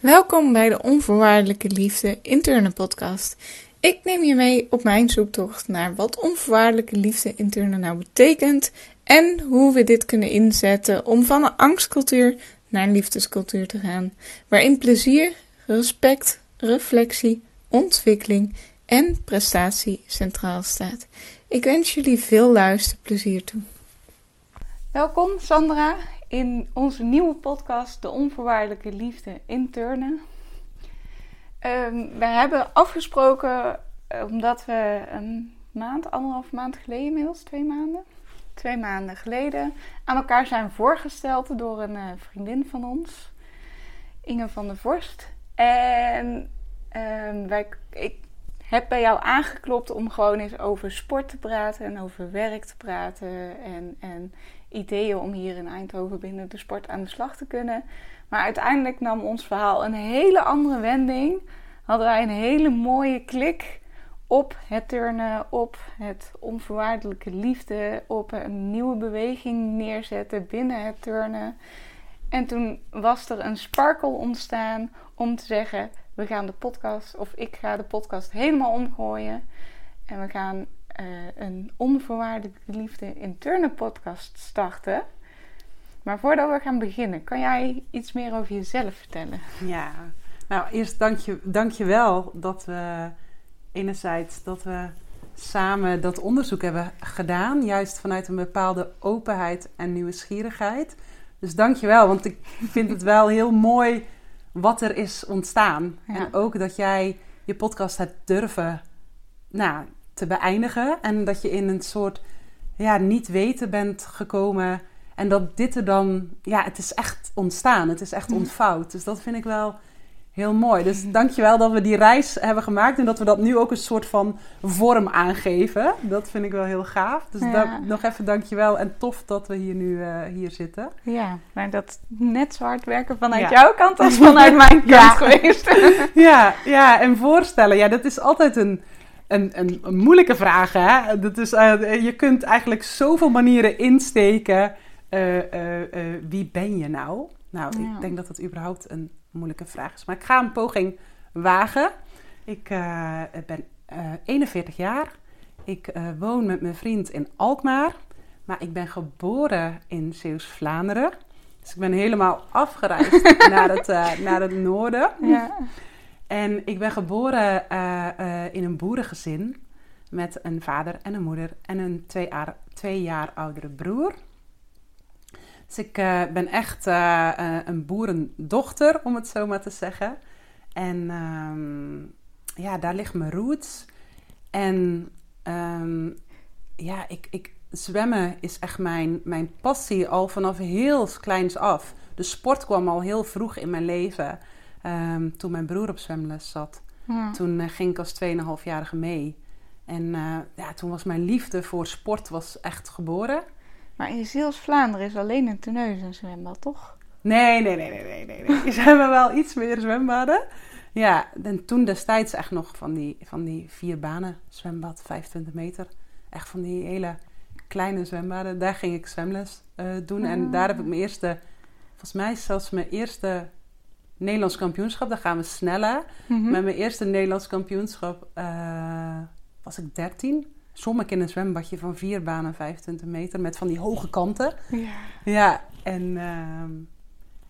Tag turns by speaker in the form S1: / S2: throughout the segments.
S1: Welkom bij de Onvoorwaardelijke Liefde interne podcast. Ik neem je mee op mijn zoektocht naar wat onvoorwaardelijke liefde interne nou betekent en hoe we dit kunnen inzetten om van een angstcultuur naar een liefdescultuur te gaan, waarin plezier, respect, reflectie, ontwikkeling en prestatie centraal staat. Ik wens jullie veel luisterplezier toe. Welkom Sandra in onze nieuwe podcast De Onvoorwaardelijke Liefde Interne. Um, we hebben afgesproken, eh, omdat we een maand, anderhalf maand geleden inmiddels, twee maanden, twee maanden geleden, aan elkaar zijn voorgesteld door een uh, vriendin van ons, Inge van der Vorst. En um, wij, ik heb bij jou aangeklopt om gewoon eens over sport te praten en over werk te praten en, en ideeën om hier in Eindhoven binnen de sport aan de slag te kunnen. Maar uiteindelijk nam ons verhaal een hele andere wending. Hadden wij een hele mooie klik op het turnen, op het onvoorwaardelijke liefde, op een nieuwe beweging neerzetten binnen het turnen. En toen was er een sparkle ontstaan om te zeggen: we gaan de podcast, of ik ga de podcast helemaal omgooien. En we gaan een onvoorwaardelijke liefde interne podcast starten. Maar voordat we gaan beginnen, kan jij iets meer over jezelf vertellen?
S2: Ja, nou eerst dank je, dank je wel dat we enerzijds dat we samen dat onderzoek hebben gedaan. Juist vanuit een bepaalde openheid en nieuwsgierigheid. Dus dank je wel, want ik vind het wel heel mooi wat er is ontstaan. En ook dat jij je podcast hebt durven nou, te beëindigen. En dat je in een soort ja, niet weten bent gekomen. En dat dit er dan, ja, het is echt ontstaan. Het is echt mhm. ontvouwd. Dus dat vind ik wel heel mooi. Dus dankjewel dat we die reis hebben gemaakt. En dat we dat nu ook een soort van vorm aangeven. Dat vind ik wel heel gaaf. Dus ja. nog even dankjewel. En tof dat we hier nu uh, hier zitten.
S1: Ja, maar dat net zo hard werken vanuit jouw kant als vanuit mijn kant geweest.
S2: ja, ja, en voorstellen. Ja, dat is altijd een een, een, een moeilijke vraag. Hè? Dat is, uh, je kunt eigenlijk zoveel manieren insteken. Uh, wie ben je nou? Nou, ik denk dat dat überhaupt een moeilijke vraag is. Maar ik ga een poging wagen. Ik ben 41 jaar. Ik woon met mijn vriend in Alkmaar. Maar ik ben geboren in Zeeuws-Vlaanderen. Dus ik ben helemaal afgereisd naar, het, naar het noorden. Ja. En ik ben geboren uh, uh, in een boerengezin met een vader en een moeder en een twee jaar, twee jaar oudere broer. Dus ik uh, ben echt een boerendochter, om het zo maar te zeggen. En um, ja, daar ligt mijn roots. En um, ja, ik, ik, zwemmen is echt mijn, mijn passie al vanaf heel kleins af. De sport kwam al heel vroeg in mijn leven. Ehm, toen mijn broer op zwemles zat. Toen uh, ging ik als 2,5-jarige mee. En uh, ja, toen was mijn liefde voor sport was echt geboren.
S1: Maar in Zeeuws-Vlaanderen is alleen een teneus een zwembad, toch?
S2: Nee, nee, nee, nee, nee. nee, nee. Ze hebben wel iets meer zwembaden. Ja, en toen destijds echt nog van die, van die vier banen zwembad, 25 meter. Echt van die hele kleine zwembaden. Daar ging ik zwemles uh, doen. En ah. daar heb ik mijn eerste, volgens mij zelfs mijn eerste Nederlands kampioenschap. Daar gaan we sneller. Mm Met mijn eerste Nederlands kampioenschap uh, was ik 13. Zwom ik in een zwembadje van vier banen 25 meter met van die hoge kanten. Ja. Ja, en uh,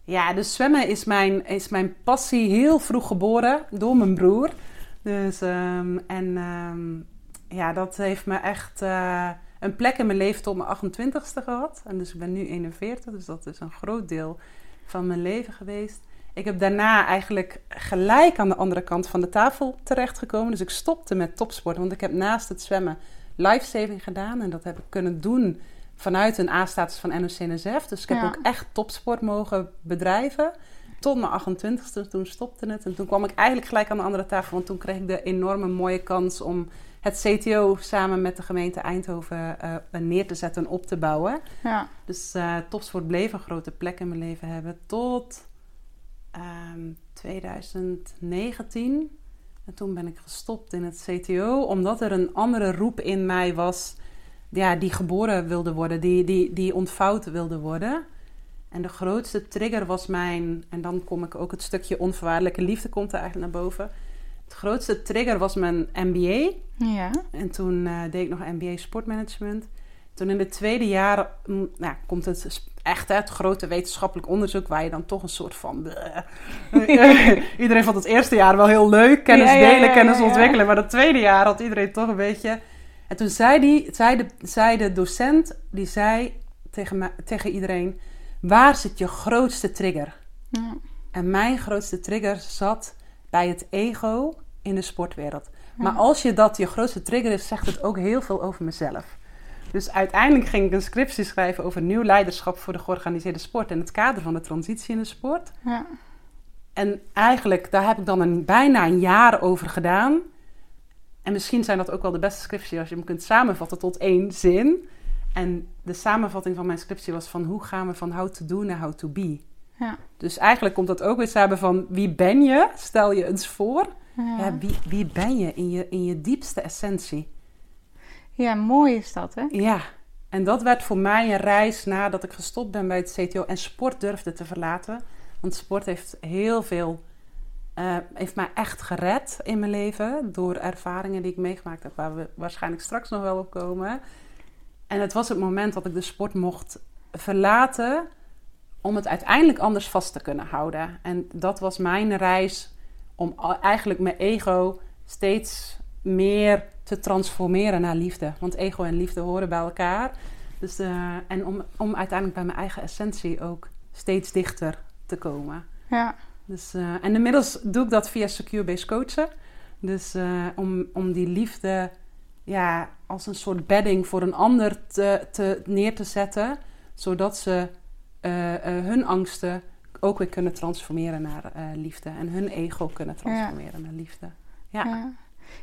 S2: ja, dus zwemmen is mijn, is mijn passie heel vroeg geboren door mijn broer. Dus, um, en um, ja, dat heeft me echt uh, een plek in mijn leven tot mijn 28ste gehad. En dus ik ben nu 41, dus dat is een groot deel van mijn leven geweest. Ik heb daarna eigenlijk gelijk aan de andere kant van de tafel terechtgekomen. Dus ik stopte met topsport, want ik heb naast het zwemmen lifesaving gedaan. En dat heb ik kunnen doen vanuit een A-status van NOC-NSF. Dus ik heb ook echt topsport mogen bedrijven. Tot mijn 28ste, toen stopte het. En toen kwam ik eigenlijk gelijk aan de andere tafel. Want toen kreeg ik de enorme mooie kans om het CTO samen met de gemeente Eindhoven uh, neer te zetten en op te bouwen. Ja. Dus uh, topsport bleef een grote plek in mijn leven hebben. Tot 2019. Ehm, en toen ben ik gestopt in het CTO, omdat er een andere roep in mij was, ja, die geboren wilde worden, die, die, die ontvouwd wilde worden. En de grootste trigger was mijn, en dan kom ik ook het stukje onvoorwaardelijke liefde komt er eigenlijk naar boven. Het grootste trigger was mijn MBA.
S1: Ja.
S2: En toen uh, deed ik nog MBA sportmanagement. Toen in het tweede jaar mm, nou, komt het echt het grote wetenschappelijk onderzoek waar je dan toch een soort van. iedereen vond het eerste jaar wel heel leuk, kennis delen, kennis ontwikkelen. Maar het tweede jaar had iedereen toch een beetje. En toen zei, die, zei, de, zei de docent, die zei tegen, me, tegen iedereen: Waar zit je grootste trigger? En mijn grootste trigger zat bij het ego in de sportwereld. Maar als je dat je grootste trigger is, zegt het ook heel veel over mezelf. Dus uiteindelijk ging ik een scriptie schrijven over nieuw leiderschap voor de georganiseerde sport en het kader van de transitie in de sport. Ja. En eigenlijk, daar heb ik dan een, bijna een jaar over gedaan. En misschien zijn dat ook wel de beste scriptie als je hem kunt samenvatten tot één zin. En de samenvatting van mijn scriptie was van hoe gaan we van how to do naar how to be. Ja. Dus eigenlijk komt dat ook weer samen van wie ben je? Stel je eens voor. Ja. wie, wie ben je in, je in je diepste essentie?
S1: Ja, mooi is dat, hè?
S2: Ja. En dat werd voor mij een reis nadat ik gestopt ben bij het CTO en sport durfde te verlaten. Want sport heeft heel veel, uh, heeft mij echt gered in mijn leven. Door ervaringen die ik meegemaakt heb, waar we waarschijnlijk straks nog wel op komen. En het was het moment dat ik de sport mocht verlaten om het uiteindelijk anders vast te kunnen houden. En dat was mijn reis om eigenlijk mijn ego steeds meer te transformeren naar liefde. Want ego en liefde horen bij elkaar. Dus, uh, en om, om uiteindelijk bij mijn eigen essentie ook steeds dichter te komen. Ja. Dus, uh, en inmiddels doe ik dat via Secure Base Coachen. Dus uh, om, om die liefde ja, als een soort bedding voor een ander te, te, neer te zetten. Zodat ze hun angsten ook weer kunnen transformeren naar liefde. En hun ego kunnen transformeren naar liefde. ja. ja.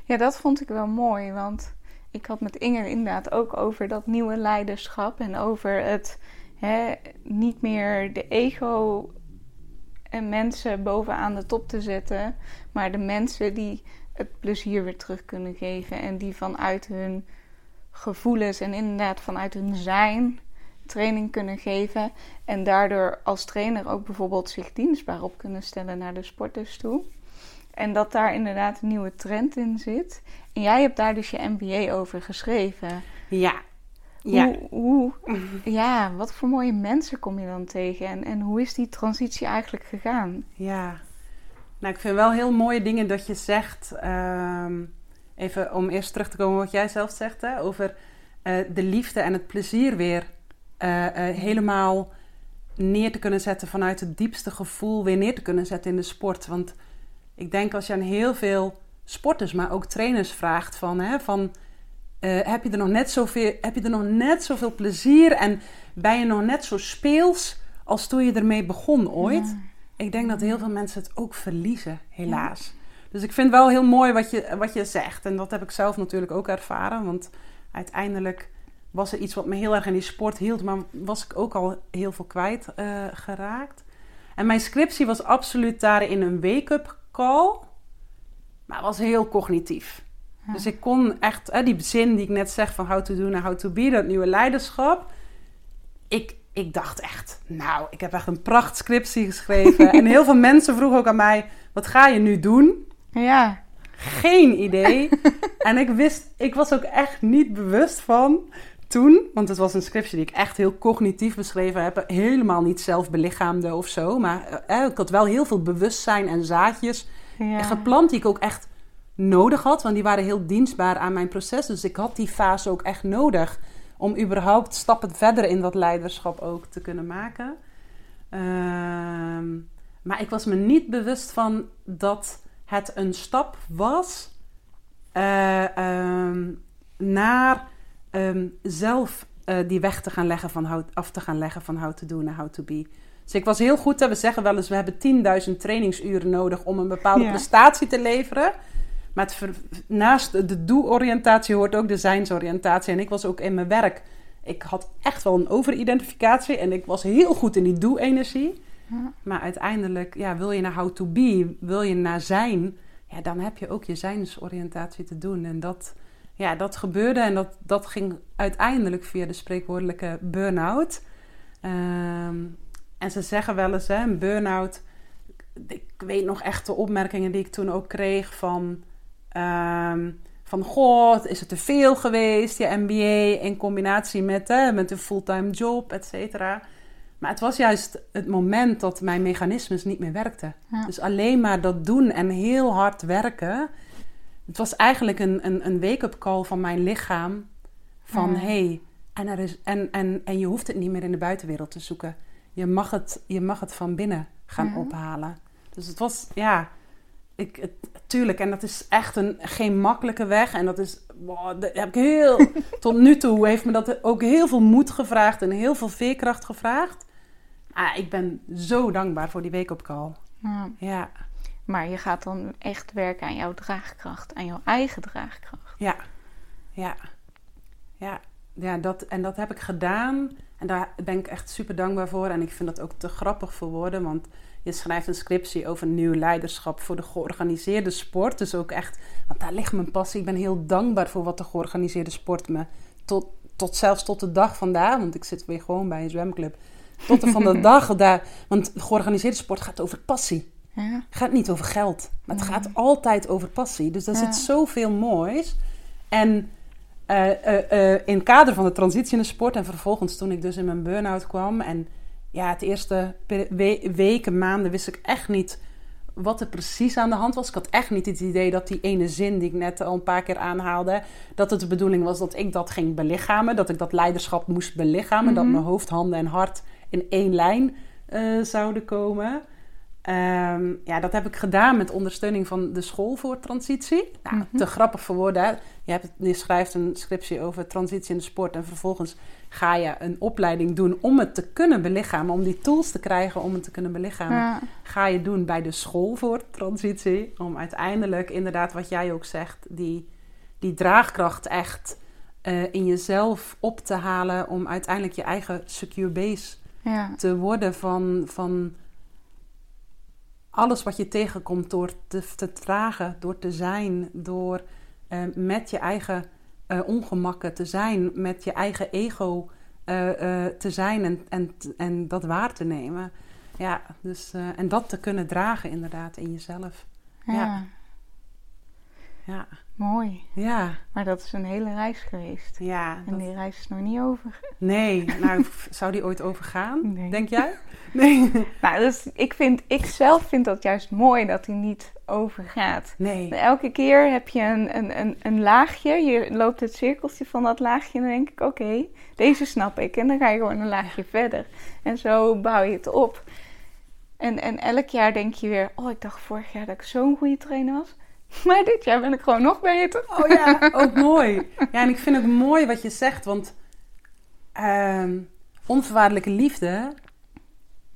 S1: Ja, dat vond ik wel mooi. Want ik had met Inger inderdaad ook over dat nieuwe leiderschap. En over het hè, niet meer de ego en mensen bovenaan de top te zetten. Maar de mensen die het plezier weer terug kunnen geven. En die vanuit hun gevoelens en inderdaad vanuit hun zijn training kunnen geven. En daardoor als trainer ook bijvoorbeeld zich dienstbaar op kunnen stellen naar de sporters toe. En dat daar inderdaad een nieuwe trend in zit. En jij hebt daar dus je MBA over geschreven.
S2: Ja.
S1: Ja. Hoe, ja, wat voor mooie mensen kom je dan tegen? En, en hoe is die transitie eigenlijk gegaan?
S2: Ja, nou, ik vind wel heel mooie dingen dat je zegt. Ehm, even om eerst terug te komen wat jij zelf zegt, hè, over uh, de liefde en het plezier weer uh, uh, helemaal neer te kunnen zetten vanuit het diepste gevoel, weer neer te kunnen zetten in de sport. Want ik denk als je aan heel veel sporters, maar ook trainers vraagt van, hè, van uh, heb, je er nog net zoveel, heb je er nog net zoveel plezier en ben je nog net zo speels als toen je ermee begon ooit? Ik denk dat heel veel mensen het ook verliezen, helaas. Dus ik vind wel heel mooi wat je, wat je zegt. En dat heb ik zelf natuurlijk ook ervaren. Want uiteindelijk was er iets wat me heel erg in die sport hield, maar was ik ook al heel veel kwijt uh, geraakt. En mijn scriptie was absoluut daarin een wake-up call, maar was heel cognitief. Dus ik kon echt, hè, die zin die ik net zeg van how to do naar how to be, dat nieuwe leiderschap. Ik, ik dacht echt, nou, ik heb echt een prachtscriptie geschreven. en heel veel mensen vroegen ook aan mij, wat ga je nu doen?
S1: Ja.
S2: Geen idee. en ik wist, ik was ook echt niet bewust van toen, want het was een scriptie die ik echt heel cognitief beschreven heb, helemaal niet zelf belichaamde of zo, maar eh, ik had wel heel veel bewustzijn en zaadjes geplant die ik ook echt nodig had, want die waren heel dienstbaar aan mijn proces. Dus ik had die fase ook echt nodig om überhaupt stappen verder in dat leiderschap ook te kunnen maken. Ehm, maar ik was me niet bewust van dat het een stap was uh, um, naar um, zelf uh, die weg te gaan leggen van how, af te gaan leggen van how to do naar how to be. Dus ik was heel goed. We zeggen wel eens, we hebben 10.000 trainingsuren nodig om een bepaalde prestatie te leveren. Maar het naast de do-oriëntatie hoort ook de zijnsoriëntatie. En ik was ook in mijn werk. Ik had echt wel een overidentificatie. En ik was heel goed in die do-energie. Ja. Maar uiteindelijk, ja, wil je naar how to be, wil je naar zijn, ja, dan heb je ook je zijnsoriëntatie te doen. En dat, ja, dat gebeurde en dat, dat ging uiteindelijk via de spreekwoordelijke burn-out. Um, En ze zeggen wel eens, hè, een burn-out. Ik weet nog echt de opmerkingen die ik toen ook kreeg van... ehm, van, god, is het te veel geweest, je MBA, in combinatie met, hè, met een fulltime job, et cetera. Maar het was juist het moment dat mijn mechanismes niet meer werkten.
S1: Ja.
S2: Dus alleen maar dat doen en heel hard werken. Het was eigenlijk een, een, een wake-up call van mijn lichaam. Van hey, en, er is, en, en, en je hoeft het niet meer in de buitenwereld te zoeken. Je mag het, je mag het van binnen gaan ophalen. Dus het was, ja, ik, het, tuurlijk. En dat is echt een, geen makkelijke weg. En dat is, wow, dat heb ik heel, tot nu toe heeft me dat ook heel veel moed gevraagd en heel veel veerkracht gevraagd. Ah, ik ben zo dankbaar voor die wake-up call.
S1: Ja.
S2: Ja,
S1: Maar je gaat dan echt werken aan jouw draagkracht, aan jouw eigen draagkracht.
S2: ja, ja, ja. ja dat, en dat heb ik gedaan. En daar ben ik echt super dankbaar voor. En ik vind dat ook te grappig voor woorden. Want je schrijft een scriptie over nieuw leiderschap voor de georganiseerde sport. Dus ook echt, want daar ligt mijn passie. Ik ben heel dankbaar voor wat de georganiseerde sport me tot, tot zelfs tot de dag vandaag. Want ik zit weer gewoon bij een zwemclub. Tot de van de dag daar. Want georganiseerde sport gaat over passie.
S1: Ja.
S2: Het gaat niet over geld, maar het
S1: Nee.
S2: gaat altijd over passie. Dus daar
S1: Ja.
S2: zit zoveel moois. En eh, eh, eh, in het kader van de transitie in de sport en vervolgens toen ik dus in mijn burn-out kwam en ja, het eerste we- weken, maanden wist ik echt niet wat er precies aan de hand was. Ik had echt niet het idee dat die ene zin die ik net al een paar keer aanhaalde, dat het de bedoeling was dat ik dat ging belichamen, dat ik dat leiderschap moest belichamen, dat
S1: Mhm.
S2: mijn hoofd, handen en hart in één lijn zouden komen. Ehm, ja, dat heb ik gedaan met ondersteuning van de school voor transitie. Nou,
S1: Mhm.
S2: te grappig voor woorden. Je, hebt, je schrijft een scriptie over transitie in de sport. En vervolgens ga je een opleiding doen om het te kunnen belichamen. Om die tools te krijgen om het te kunnen belichamen.
S1: Ja.
S2: Ga je doen bij de school voor transitie. Om uiteindelijk, inderdaad wat jij ook zegt, die, die draagkracht echt eh, in jezelf op te halen. Om uiteindelijk je eigen secure base
S1: Ja.
S2: te worden van, van alles wat je tegenkomt door te, te dragen, door te zijn, door eh, met je eigen eh, ongemakken te zijn, met je eigen ego eh, te zijn en, en, en dat waar te nemen. Ja, dus, en dat te kunnen dragen inderdaad in jezelf.
S1: Ja.
S2: Ja,
S1: Mooi.
S2: ja,
S1: Maar dat is een hele reis geweest.
S2: ja.
S1: En
S2: dat-
S1: die reis is nog niet over.
S2: nee, nou, zou die ooit overgaan?
S1: Nee.
S2: Denk jij? Nee.
S1: Nou, dus ik, vind, ik zelf vind dat juist mooi dat hij niet overgaat.
S2: Nee.
S1: Elke keer heb je een, een, een, een laagje. Je loopt het cirkeltje van dat laagje. En dan denk ik, oké, deze snap ik. En dan ga je gewoon een laagje verder. En zo bouw je het op. En, en elk jaar denk je weer, oh, ik dacht vorig jaar dat ik zo'n goede trainer was. Maar dit jaar ben ik gewoon nog beter.
S2: Oh ja, ook mooi. Ja, en ik vind het mooi wat je zegt, want ehm, onvoorwaardelijke liefde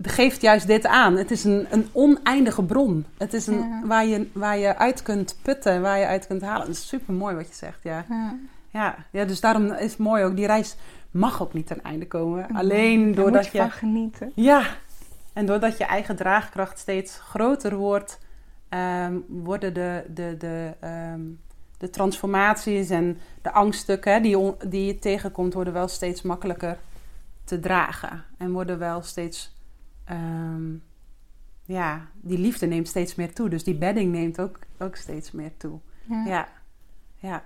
S2: geeft juist dit aan. Het is een, een oneindige bron. Het is een,
S1: Ja.
S2: waar, je, waar je uit kunt putten, waar je uit kunt halen. Dat is super mooi wat je zegt, ja.
S1: Ja.
S2: ja. Ja, dus daarom is het mooi ook, die reis mag ook niet ten einde komen. Alleen doordat
S1: je
S2: je...
S1: van genieten.
S2: Ja, en doordat je eigen draagkracht steeds groter wordt, ehm, worden de, de, de, ehm, de transformaties en de angststukken die, on- die je tegenkomt, worden wel steeds makkelijker te dragen. En worden wel steeds, ehm, ja, die liefde neemt steeds meer toe. Dus die bedding neemt ook, ook steeds meer toe.
S1: Ja.
S2: Ja, ja.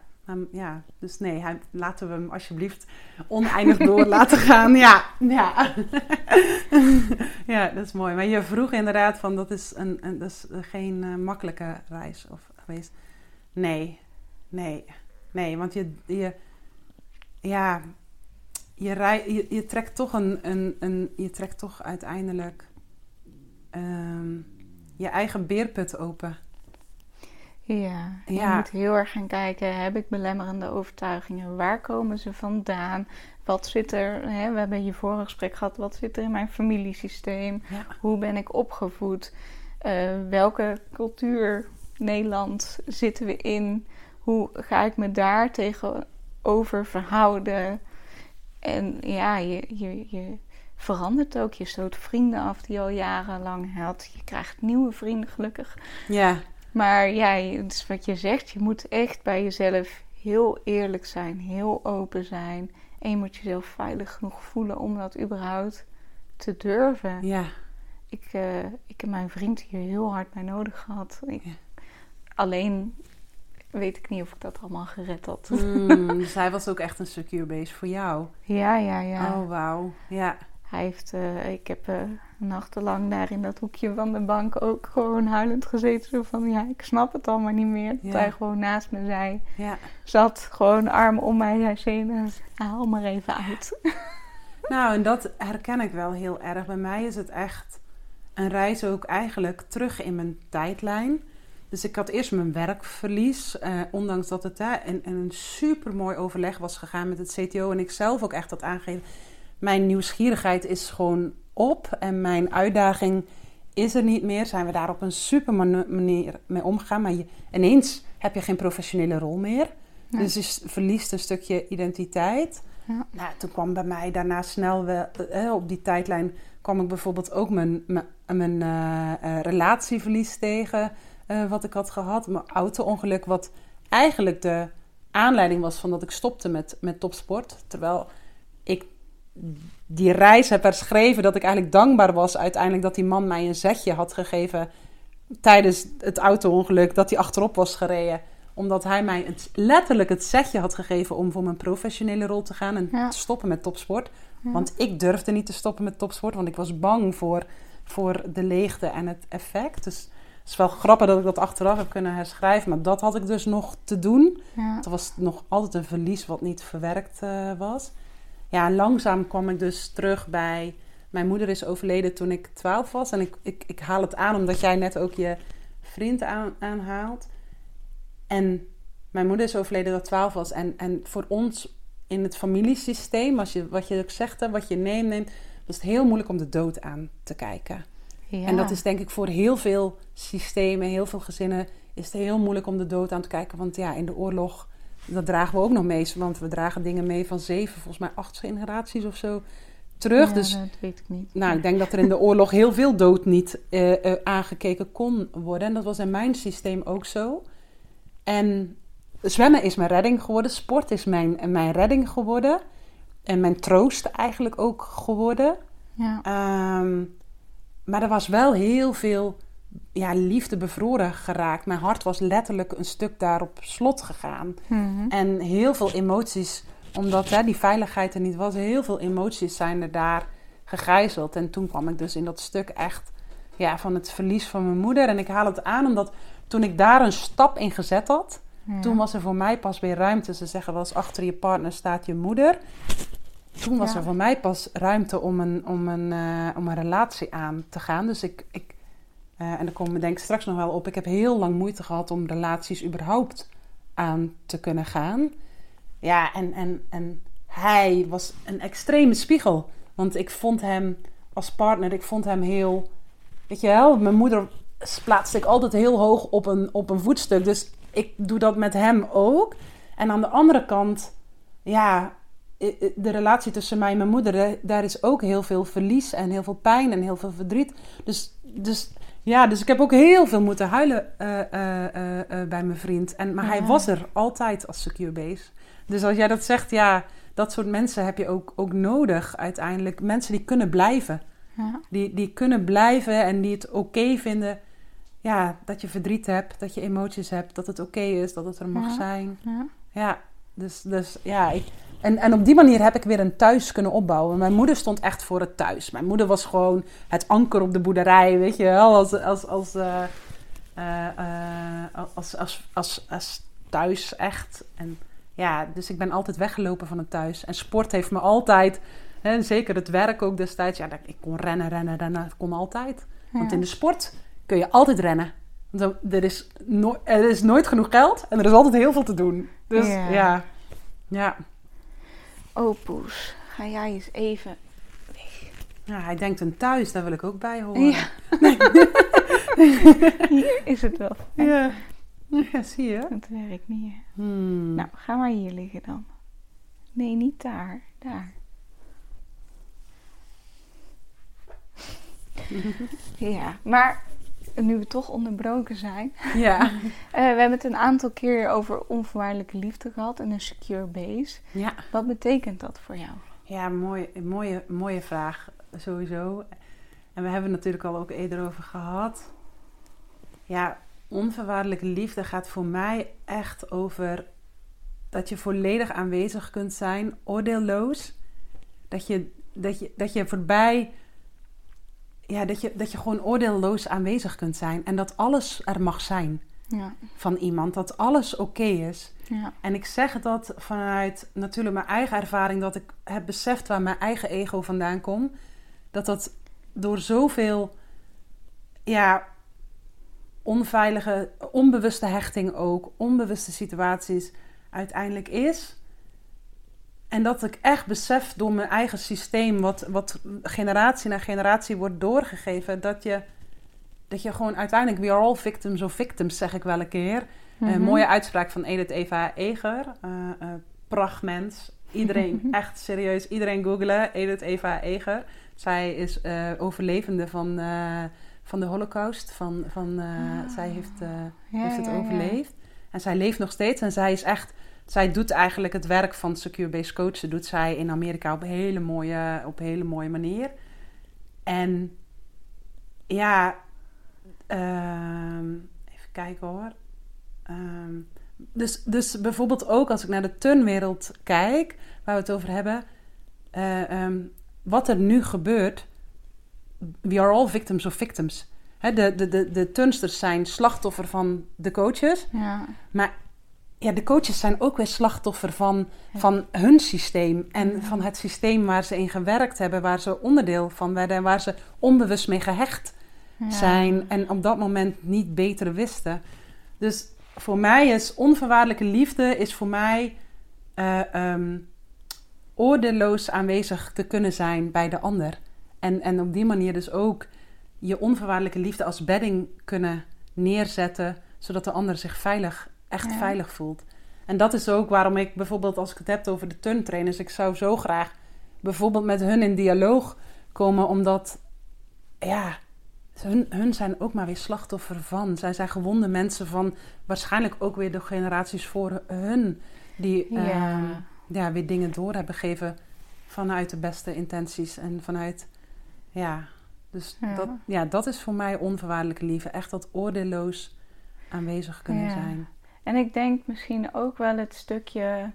S2: Ja, dus nee, laten we hem alsjeblieft oneindig door laten gaan. Ja, ja. ja, dat is mooi. Maar je vroeg inderdaad van, dat is, een, een, dat is geen eh, makkelijke reis of, geweest. Nee, nee, nee. Want je, je ja, je, rij, je, je trekt toch een, een, een, je trekt toch uiteindelijk ehm, je eigen beerput open.
S1: Ja, je
S2: Ja.
S1: moet heel erg gaan kijken, heb ik belemmerende overtuigingen? Waar komen ze vandaan? Wat zit er, hè, we hebben je vorige gesprek gehad, wat zit er in mijn familiesysteem?
S2: Ja.
S1: Hoe ben ik opgevoed? Eh, welke cultuur Nederland zitten we in? Hoe ga ik me daar tegenover verhouden? En ja, je, je, je verandert ook. Je stoot vrienden af die je al jarenlang had. Je krijgt nieuwe vrienden, gelukkig.
S2: Ja,
S1: Maar ja, is wat je zegt. Je moet echt bij jezelf heel eerlijk zijn, heel open zijn. En je moet jezelf veilig genoeg voelen om dat überhaupt te durven.
S2: Ja.
S1: Ik, eh, ik heb mijn vriend hier heel hard bij nodig gehad. Ik,
S2: Ja.
S1: Alleen weet ik niet of ik dat allemaal gered had.
S2: Mm, dus hij was ook echt een secure base voor jou.
S1: Ja, ja, ja.
S2: Oh, wauw. Ja.
S1: Hij heeft, eh, ik heb eh, nachtenlang daar in dat hoekje van de bank ook gewoon huilend gezeten. Zo van, ja, ik snap het allemaal niet meer. Dat
S2: Ja.
S1: hij gewoon naast me zei,
S2: ja.
S1: zat gewoon arm om mij, zei Zena, haal maar even uit.
S2: Nou, en dat herken ik wel heel erg. Bij mij is het echt een reis ook eigenlijk terug in mijn tijdlijn. Dus ik had eerst mijn werkverlies, eh, ondanks dat het in een super mooi overleg was gegaan met het CTO en ik zelf ook echt had aangegeven. Mijn nieuwsgierigheid is gewoon op en mijn uitdaging is er niet meer. Zijn we daar op een super manier mee omgegaan, maar je, ineens heb je geen professionele rol meer. Dus je verliest een stukje identiteit.
S1: Ja.
S2: Nou, toen kwam bij mij daarna snel wel, eh, op die tijdlijn kwam ik bijvoorbeeld ook mijn, mijn, mijn eh, eh, relatieverlies tegen, eh, wat ik had gehad. Mijn auto-ongeluk, wat eigenlijk de aanleiding was van dat ik stopte met, met topsport. Terwijl die reis heb herschreven dat ik eigenlijk dankbaar was uiteindelijk dat die man mij een zetje had gegeven tijdens het auto-ongeluk, dat hij achterop was gereden omdat hij mij het, letterlijk het setje had gegeven om voor mijn professionele rol te gaan en
S1: Ja.
S2: te stoppen met topsport.
S1: Ja.
S2: Want ik durfde niet te stoppen met topsport, want ik was bang voor, voor de leegte en het effect. Dus het is wel grappig dat ik dat achteraf heb kunnen herschrijven, maar dat had ik dus nog te doen.
S1: Ja.
S2: Het was nog altijd een verlies wat niet verwerkt eh, was. Ja, en langzaam kwam ik dus terug bij... Mijn moeder is overleden toen ik 12 was. En ik, ik, ik haal het aan omdat jij net ook je vriend aan, aanhaalt. En mijn moeder is overleden dat ik 12 was. En, en voor ons in het familiesysteem, als je, wat je ook zegt, hè, wat je neemt, neemt, was het heel moeilijk om de dood aan te kijken.
S1: Ja.
S2: En dat is denk ik voor heel veel systemen, heel veel gezinnen, is het heel moeilijk om de dood aan te kijken. Want ja, in de oorlog, dat dragen we ook nog mee. Want we dragen dingen mee van zeven, volgens mij acht generaties of zo terug.
S1: Ja,
S2: dus
S1: dat weet ik niet.
S2: nou, ik denk dat er in de oorlog heel veel dood niet eh, eh, aangekeken kon worden. En dat was in mijn systeem ook zo. En zwemmen is mijn redding geworden. Sport is mijn, mijn redding geworden. En mijn troost eigenlijk ook geworden.
S1: Ja.
S2: Ehm, maar er was wel heel veel ja, liefde bevroren geraakt. Mijn hart was letterlijk een stuk daar op slot gegaan.
S1: Mhm.
S2: En heel veel emoties, omdat hè, die veiligheid er niet was, heel veel emoties zijn er daar gegijzeld. En toen kwam ik dus in dat stuk echt ja, van het verlies van mijn moeder. En ik haal het aan omdat toen ik daar een stap in gezet had,
S1: Ja.
S2: toen was er voor mij pas weer ruimte. Ze zeggen wel eens achter je partner staat je moeder. Toen was
S1: Ja.
S2: er voor mij pas ruimte om een, om een, eh, om een relatie aan te gaan. Dus ik, ik eh, en daar komen we denk ik straks nog wel op. Ik heb heel lang moeite gehad om relaties überhaupt aan te kunnen gaan. Ja, en, en, en hij was een extreme spiegel. Want ik vond hem als partner, ik vond hem heel... Weet je wel, mijn moeder plaatste ik altijd heel hoog op een, op een voetstuk. Dus ik doe dat met hem ook. En aan de andere kant, ja, de relatie tussen mij en mijn moeder, daar is ook heel veel verlies en heel veel pijn en heel veel verdriet. Dus, dus ja, dus ik heb ook heel veel moeten huilen eh, eh, eh, bij mijn vriend. En, maar hij was er altijd als secure base. Dus als jij dat zegt, ja, dat soort mensen heb je ook, ook nodig uiteindelijk. Mensen die kunnen blijven.
S1: Ja.
S2: Die, die kunnen blijven en die het oké vinden. Ja, dat je verdriet hebt, dat je emoties hebt, dat het oké is, dat het er mag
S1: Ja.
S2: zijn.
S1: Ja.
S2: Ja, dus, dus ja. Ik, en, en op die manier heb ik weer een thuis kunnen opbouwen. Mijn moeder stond echt voor het thuis. Mijn moeder was gewoon het anker op de boerderij, weet je wel. Als, als, als, eh, eh, eh, als, als, als, als thuis echt. En ja, dus ik ben altijd weggelopen van het thuis. En sport heeft me altijd, hè, zeker het werk ook destijds. Ja, ik kon rennen, rennen, rennen. Dat kon altijd. Want in de sport kun je altijd rennen. Want er- er is, no- er is nooit genoeg geld en er is altijd heel veel te doen. Dus
S1: Ja.
S2: ja, ja.
S1: Oh, Poes, ga jij eens even...
S2: Ja, hij denkt een thuis, daar wil ik ook bij horen.
S1: Ja. Hier is het wel.
S2: ja. Ja, zie je?
S1: Het werkt niet.
S2: Hmm.
S1: Nou, ga maar hier liggen dan. Nee, niet daar. Daar. Ja, maar nu we toch onderbroken zijn.
S2: Ja.
S1: eh, we hebben het een aantal keer over onvoorwaardelijke liefde gehad en een secure base.
S2: ja.
S1: Wat betekent dat voor jou?
S2: Ja, mooi, mooie, mooie vraag, sowieso. En we hebben het natuurlijk al ook eerder over gehad. Ja, onvoorwaardelijke liefde gaat voor mij echt over dat je volledig aanwezig kunt zijn, oordeelloos. Dat je, dat je, dat je voorbij, ja, dat je, dat je gewoon oordeelloos aanwezig kunt zijn. En dat alles er mag zijn
S1: Ja.
S2: van iemand, dat alles oké is.
S1: Ja.
S2: En ik zeg dat vanuit natuurlijk mijn eigen ervaring, dat ik heb beseft waar mijn eigen ego vandaan komt. Dat dat door zoveel, ja, onveilige, onbewuste hechting ook, onbewuste situaties uiteindelijk is. En dat ik echt besef door mijn eigen systeem, wat, wat generatie na generatie wordt doorgegeven, dat je, dat je gewoon uiteindelijk, we are all victims of victims, zeg ik wel een keer. Een
S1: Mhm.
S2: mooie uitspraak van Edith Eva Eger. eh eh, prachtmens. Iedereen, echt serieus, iedereen googelen. Edith Eva Eger. Zij is eh, overlevende van, eh, van de holocaust. Van, van, eh,
S1: Ah.
S2: Zij heeft, eh,
S1: Ja,
S2: heeft het
S1: ja, ja.
S2: overleefd. En zij leeft nog steeds. En zij is echt... Zij doet eigenlijk het werk van Secure Based Coachen... doet zij in Amerika op een hele mooie, op een hele mooie manier. En ja... ehm, even kijken hoor. Ehm, dus, dus bijvoorbeeld ook als ik naar de turnwereld kijk, waar we het over hebben, eh, ehm, wat er nu gebeurt, we are all victims of victims. De, de, de, de turnsters zijn slachtoffer van de coaches,
S1: Ja.
S2: maar ja, de coaches zijn ook weer slachtoffer van,
S1: Ja.
S2: van hun systeem en
S1: Ja.
S2: van het systeem waar ze in gewerkt hebben, waar ze onderdeel van werden en waar ze onbewust mee gehecht
S1: Ja.
S2: zijn en op dat moment niet beter wisten. Dus voor mij is onvoorwaardelijke liefde is voor mij eh, ehm, oordeelloos aanwezig te kunnen zijn bij de ander. En, en op die manier dus ook je onvoorwaardelijke liefde als bedding kunnen neerzetten, zodat de ander zich veilig, echt
S1: Ja.
S2: veilig voelt. En dat is ook waarom ik bijvoorbeeld als ik het heb over de turntrainers, ik zou zo graag bijvoorbeeld met hun in dialoog komen, omdat ja, hun, hun zijn ook maar weer slachtoffer van. Zij zijn gewonde mensen van waarschijnlijk ook weer de generaties voor hun die
S1: Ja.
S2: ehm, ja, weer dingen door hebben gegeven vanuit de beste intenties en vanuit ja. Dus
S1: Ja.
S2: Dat, ja, dat is voor mij onvoorwaardelijke liefde. Echt dat oordeelloos aanwezig kunnen
S1: Ja.
S2: zijn.
S1: En ik denk misschien ook wel het stukje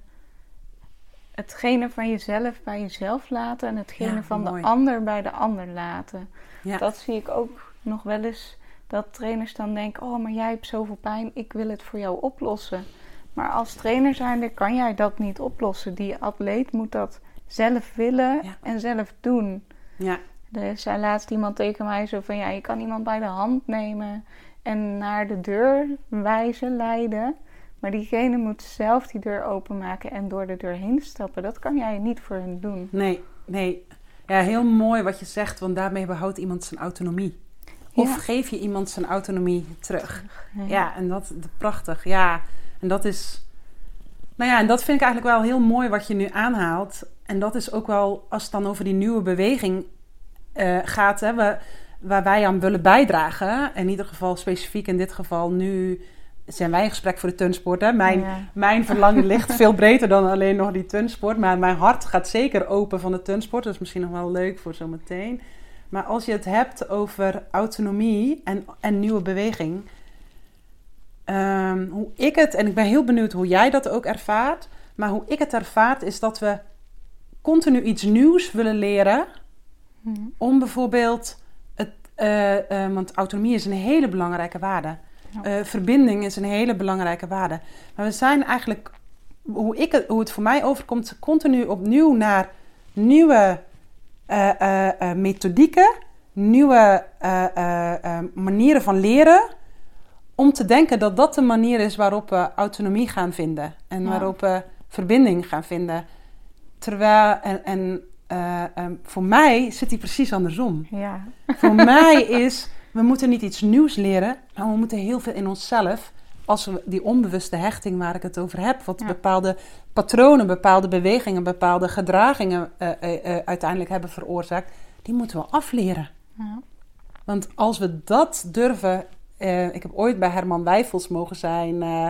S1: hetgene van jezelf bij jezelf laten en hetgene
S2: Ja,
S1: van
S2: mooi.
S1: de ander bij de ander laten.
S2: Ja.
S1: Dat zie ik ook nog wel eens dat trainers dan denken: Oh, maar jij hebt zoveel pijn, ik wil het voor jou oplossen. Maar als trainer zijnde kan jij dat niet oplossen. Die atleet moet dat zelf willen
S2: Ja.
S1: en zelf doen.
S2: ja,
S1: Er zei laatst iemand tegen mij zo van... Ja, je kan iemand bij de hand nemen en naar de deur wijzen, leiden. Maar diegene moet zelf die deur openmaken en door de deur heen stappen. Dat kan jij niet voor hen doen.
S2: nee, nee. Ja, heel mooi wat je zegt, want daarmee behoudt iemand zijn autonomie. Of
S1: Ja.
S2: geef je iemand zijn autonomie terug. Ja, en dat, dat prachtig. Ja, en dat is. Nou ja, en dat vind ik eigenlijk wel heel mooi wat je nu aanhaalt. En dat is ook wel, als het dan over die nieuwe beweging eh, gaat, hè, we, waar wij aan willen bijdragen. In ieder geval specifiek in dit geval nu zijn wij in gesprek voor de turnsport. Hè. Mijn,
S1: Ja.
S2: mijn verlangen ligt veel breder dan alleen nog die turnsport. Maar mijn hart gaat zeker open van de turnsport. Dat is misschien nog wel leuk voor zometeen. Maar als je het hebt over autonomie en, en nieuwe beweging. ehm, hoe ik het, en ik ben heel benieuwd hoe jij dat ook ervaart. Maar hoe ik het ervaart is dat we continu iets nieuws willen leren.
S1: Hm.
S2: Om bijvoorbeeld, eh, eh, want autonomie is een hele belangrijke waarde.
S1: Ja.
S2: Eh, verbinding is een hele belangrijke waarde. Maar we zijn eigenlijk, hoe, ik het, hoe het voor mij overkomt, continu opnieuw naar nieuwe methodieken, nieuwe manieren van leren. Om te denken dat dat de manier is waarop we autonomie gaan vinden. En
S1: Ja.
S2: waarop we verbinding gaan vinden. Terwijl, en, en eh, eh, voor mij zit die precies andersom.
S1: Ja.
S2: Voor mij is, we moeten niet iets nieuws leren, maar we moeten heel veel in onszelf, als we die onbewuste hechting waar ik het over heb, wat
S1: Ja.
S2: bepaalde patronen, bepaalde bewegingen, bepaalde gedragingen eh, eh, uiteindelijk hebben veroorzaakt, die moeten we afleren.
S1: Ja.
S2: Want als we dat durven. ik heb ooit bij Herman Wijfels mogen zijn, eh,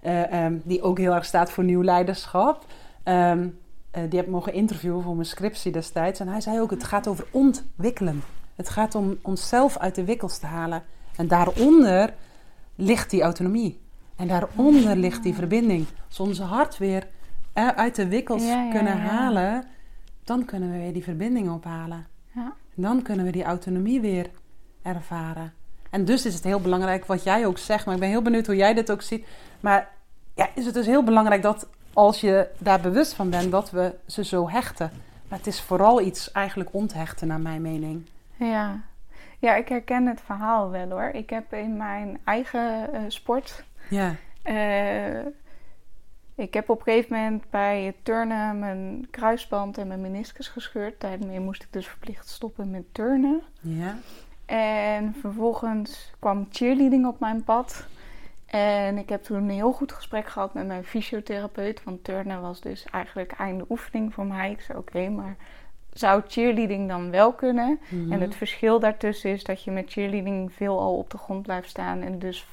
S2: eh, ehm, die ook heel erg staat voor nieuw leiderschap. Ehm, die heb ik mogen interviewen voor mijn scriptie destijds. En hij zei ook, het gaat over ontwikkelen. Het gaat om onszelf uit de wikkels te halen. En daaronder ligt die autonomie. En daaronder ligt die verbinding. Als we onze hart weer uit de wikkels kunnen halen, dan kunnen we weer die verbinding ophalen. Dan kunnen we die autonomie weer ervaren. En dus is het heel belangrijk wat jij ook zegt. Maar ik ben heel benieuwd hoe jij dit ook ziet. Maar ja, is het dus heel belangrijk dat als je daar bewust van bent, dat we ze zo hechten. Maar het is vooral iets eigenlijk onthechten, naar mijn mening.
S1: Ja. ja, ik herken het verhaal wel hoor. Ik heb in mijn eigen uh, sport. Ja. Uh, ik heb op een gegeven moment bij het turnen mijn kruisband en mijn meniscus gescheurd. Daarmee moest ik dus verplicht stoppen met turnen. Ja. En vervolgens kwam cheerleading op mijn pad. En ik heb toen een heel goed gesprek gehad met mijn fysiotherapeut. Want turnen was dus eigenlijk einde oefening voor mij. Ik zei oké, maar zou cheerleading dan wel kunnen? En het mhm. verschil daartussen is dat je met cheerleading veel al op de grond blijft staan. En dus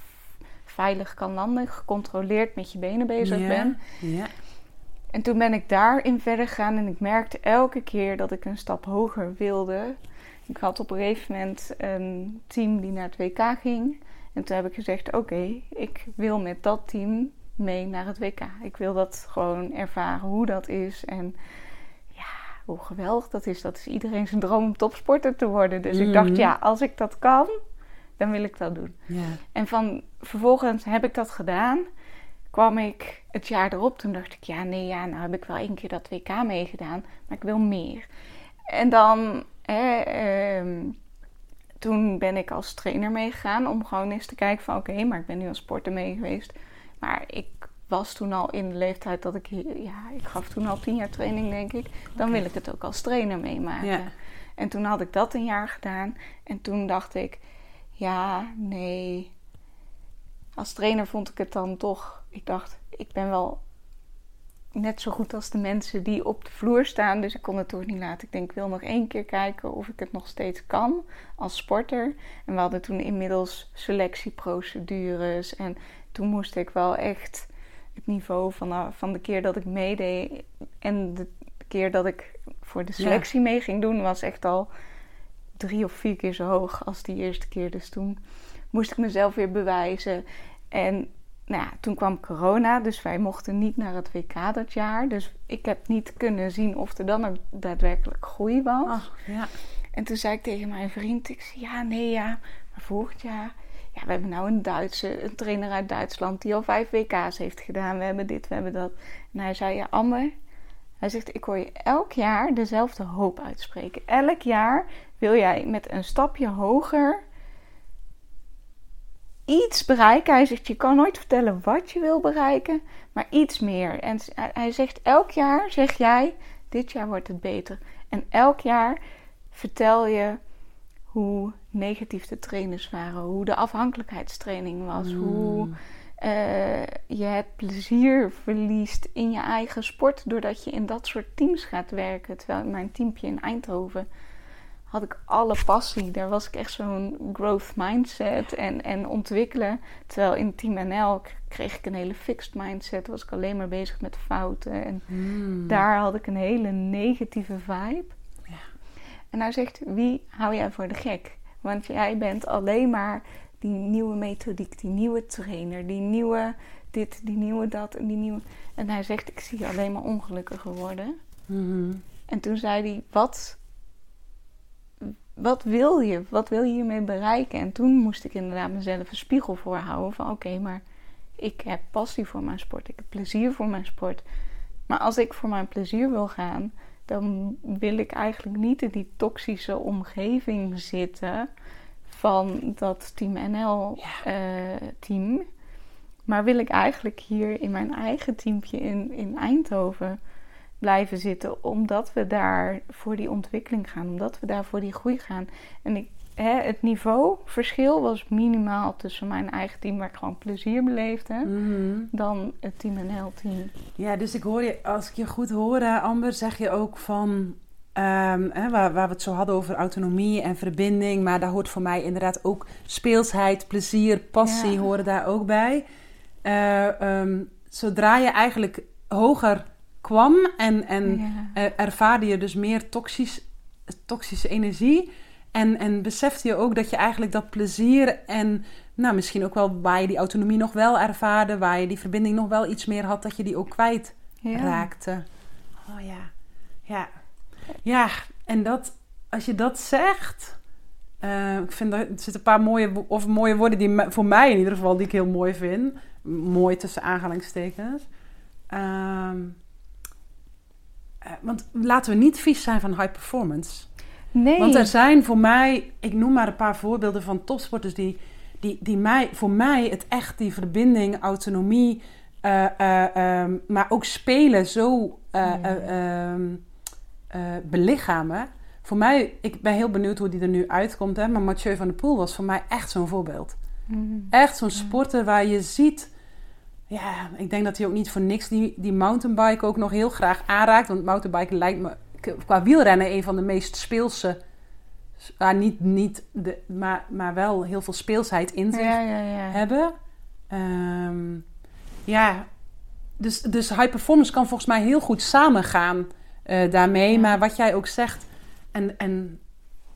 S1: veilig kan landen, gecontroleerd met je benen bezig ben. Ja. En toen ben ik daarin verder gegaan en ik merkte elke keer dat ik een stap hoger wilde. Ik had op een gegeven moment een team die naar het WK ging. En toen heb ik gezegd: Oké, ik wil met dat team mee naar het WK. Ik wil dat gewoon ervaren hoe dat is. En ja, hoe geweldig dat is. Dat is iedereen zijn droom om topsporter te worden. Dus ik dacht: mhm. Ja, als ik dat kan, dan wil ik dat doen. En van, vervolgens heb ik dat gedaan. Kwam ik het jaar erop, toen dacht ik, ja, nee, ja, nou heb ik wel één keer dat WK meegedaan, maar ik wil meer. En dan, ehm, toen ben ik als trainer meegegaan om gewoon eens te kijken van, oké, maar ik ben nu als sporter mee geweest. Maar ik was toen al in de leeftijd dat ik, ja, ik gaf toen al tien jaar training, denk ik. Dan wil ik het ook als trainer meemaken. Ja. En toen had ik dat een jaar gedaan. En toen dacht ik, ja, nee. Als trainer vond ik het dan toch. Ik dacht, ik ben wel net zo goed als de mensen die op de vloer staan. Dus ik kon het toch niet laten. Ik denk, ik wil nog één keer kijken of ik het nog steeds kan als sporter. En we hadden toen inmiddels selectieprocedures. En toen moest ik wel echt het niveau van, van de keer dat ik meedeed en de keer dat ik voor de selectie mee ging doen, was echt al drie of vier keer zo hoog als die eerste keer. Dus toen moest ik mezelf weer bewijzen. En nou ja, toen kwam corona, dus wij mochten niet naar het WK dat jaar. Dus ik heb niet kunnen zien of er dan ook daadwerkelijk groei was. Ja. En toen zei ik tegen mijn vriend, ik zei, ja, nee, ja, maar volgend jaar... Ja, we hebben nou een Duitse, een trainer uit Duitsland die al vijf WK's heeft gedaan. We hebben dit, we hebben dat. En hij zei, ja, Amber, hij zegt, ik hoor je elk jaar dezelfde hoop uitspreken. Elk jaar wil jij met een stapje hoger iets bereiken. Hij zegt, je kan nooit vertellen wat je wil bereiken, maar iets meer. En hij zegt, elk jaar zeg jij, dit jaar wordt het beter. En elk jaar vertel je hoe negatief de trainers waren, hoe de afhankelijkheidstraining was, hmm. hoe uh, je het plezier verliest in je eigen sport doordat je in dat soort teams gaat werken. Terwijl mijn teampje in Eindhoven had ik alle passie. Daar was ik echt zo'n growth mindset en, en ontwikkelen. Terwijl in Team NL kreeg ik een hele fixed mindset. Was ik alleen maar bezig met fouten. En hmm. daar had ik een hele negatieve vibe. Ja. En hij zegt, wie hou jij voor de gek? Want jij bent alleen maar die nieuwe methodiek, die nieuwe trainer, die nieuwe dit, die nieuwe dat en die nieuwe... En hij zegt, ik zie je alleen maar ongelukkiger worden. Mm En toen zei hij, wat, wat wil je? Wat wil je hiermee bereiken? En toen moest ik inderdaad mezelf een spiegel voorhouden van... Oké, maar ik heb passie voor mijn sport. Ik heb plezier voor mijn sport. Maar als ik voor mijn plezier wil gaan... dan wil ik eigenlijk niet in die toxische omgeving zitten van dat Team NL-team. Eh, maar wil ik eigenlijk hier in mijn eigen teampje in, in Eindhoven blijven zitten, omdat we daar voor die ontwikkeling gaan, omdat we daar voor die groei gaan. En ik, hè, het niveauverschil was minimaal tussen mijn eigen team, waar ik gewoon plezier beleefde, mhm. dan het Team NL-team.
S2: Ja, dus ik hoor je, als ik je goed hoor, Amber, zeg je ook van Um, hè, waar, waar, we het zo hadden over autonomie en verbinding. Maar daar hoort voor mij inderdaad ook speelsheid, plezier, passie horen daar ook bij. Uh, um, zodra je eigenlijk hoger kwam en, en
S1: Ja.
S2: eh, ervaarde je dus meer toxisch, toxische energie. En, en besefte je ook dat je eigenlijk dat plezier en nou, misschien ook wel waar je die autonomie nog wel ervaarde, waar je die verbinding nog wel iets meer had, dat je die ook kwijt
S1: Ja.
S2: raakte. Oh ja, ja. Ja, en dat, als je dat zegt, eh, ik vind dat er zitten een paar mooie, of mooie woorden die voor mij in ieder geval, die ik heel mooi vind. Mooi tussen aanhalingstekens. Ehm, eh, want laten we niet vies zijn van high performance.
S1: Nee.
S2: Want er zijn voor mij, ik noem maar een paar voorbeelden van topsporters die, die, die mij, voor mij het echt die verbinding, autonomie, eh, eh, ehm, maar ook spelen zo eh, eh, ehm, eh, belichamen. Voor mij, ik ben heel benieuwd hoe die er nu uitkomt, hè, maar Mathieu van der Poel was voor mij echt zo'n voorbeeld.
S1: Mm.
S2: Echt zo'n sporter waar je ziet. Ja, ik denk dat hij ook niet voor niks die, die mountainbike ook nog heel graag aanraakt. Want mountainbiken lijkt me qua wielrennen een van de meest speelse. ah, niet, niet de, maar, maar wel heel veel speelsheid in zich
S1: Ja, ja, ja.
S2: hebben. Ehm, ja, dus, dus high performance kan volgens mij heel goed samengaan eh, daarmee. Maar wat jij ook zegt, en, en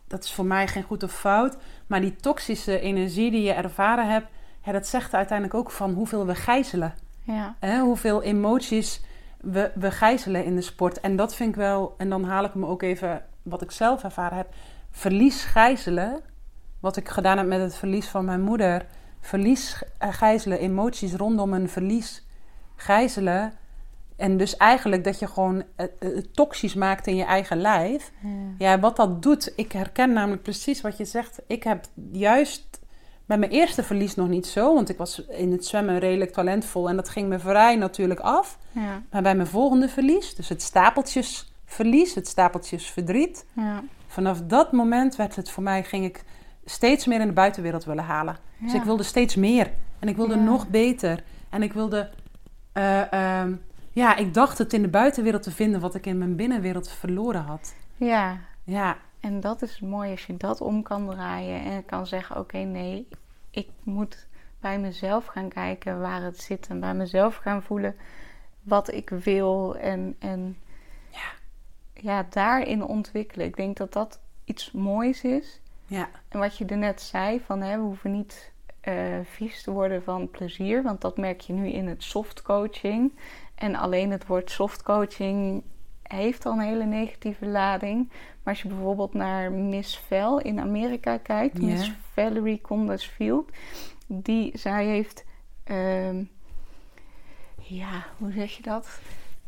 S2: dat is voor mij geen goed of fout, maar die toxische energie die je ervaren hebt, ja, dat zegt uiteindelijk ook van hoeveel we gijzelen.
S1: Ja.
S2: Hè? Hoeveel emoties we, we gijzelen in de sport. En dat vind ik wel, en dan haal ik me ook even wat ik zelf ervaren heb. Verlies gijzelen, wat ik gedaan heb met het verlies van mijn moeder. Verlies eh, gijzelen, emoties rondom een verlies gijzelen. En dus eigenlijk dat je gewoon het, het toxisch maakt in je eigen lijf.
S1: Ja.
S2: Ja, wat dat doet, ik herken namelijk precies wat je zegt. Ik heb juist bij mijn eerste verlies nog niet zo, want ik was in het zwemmen redelijk talentvol en dat ging me vrij natuurlijk af.
S1: Ja.
S2: Maar bij mijn volgende verlies, dus het stapeltjesverlies, het stapeltjesverdriet,
S1: Ja.
S2: vanaf dat moment werd het voor mij, ging ik steeds meer in de buitenwereld willen halen. Dus ik wilde steeds meer en ik wilde nog beter. En ik wilde, eh, ehm, ja, ik dacht het in de buitenwereld te vinden wat ik in mijn binnenwereld verloren had.
S1: ja.
S2: Ja,
S1: En dat is mooi als je dat om kan draaien en kan zeggen: Oké, nee, ik moet bij mezelf gaan kijken waar het zit en bij mezelf gaan voelen wat ik wil en, en
S2: Ja.
S1: ja, daarin ontwikkelen. Ik denk dat dat iets moois is.
S2: ja,
S1: En wat je er net zei, van hè, we hoeven niet eh, vies te worden van plezier, want dat merk je nu in het soft coaching. En alleen het woord soft coaching heeft al een hele negatieve lading. Maar als je bijvoorbeeld naar Miss Val in Amerika kijkt. Miss Valerie Condesfield, die zij heeft, ehm, ja, hoe zeg je dat?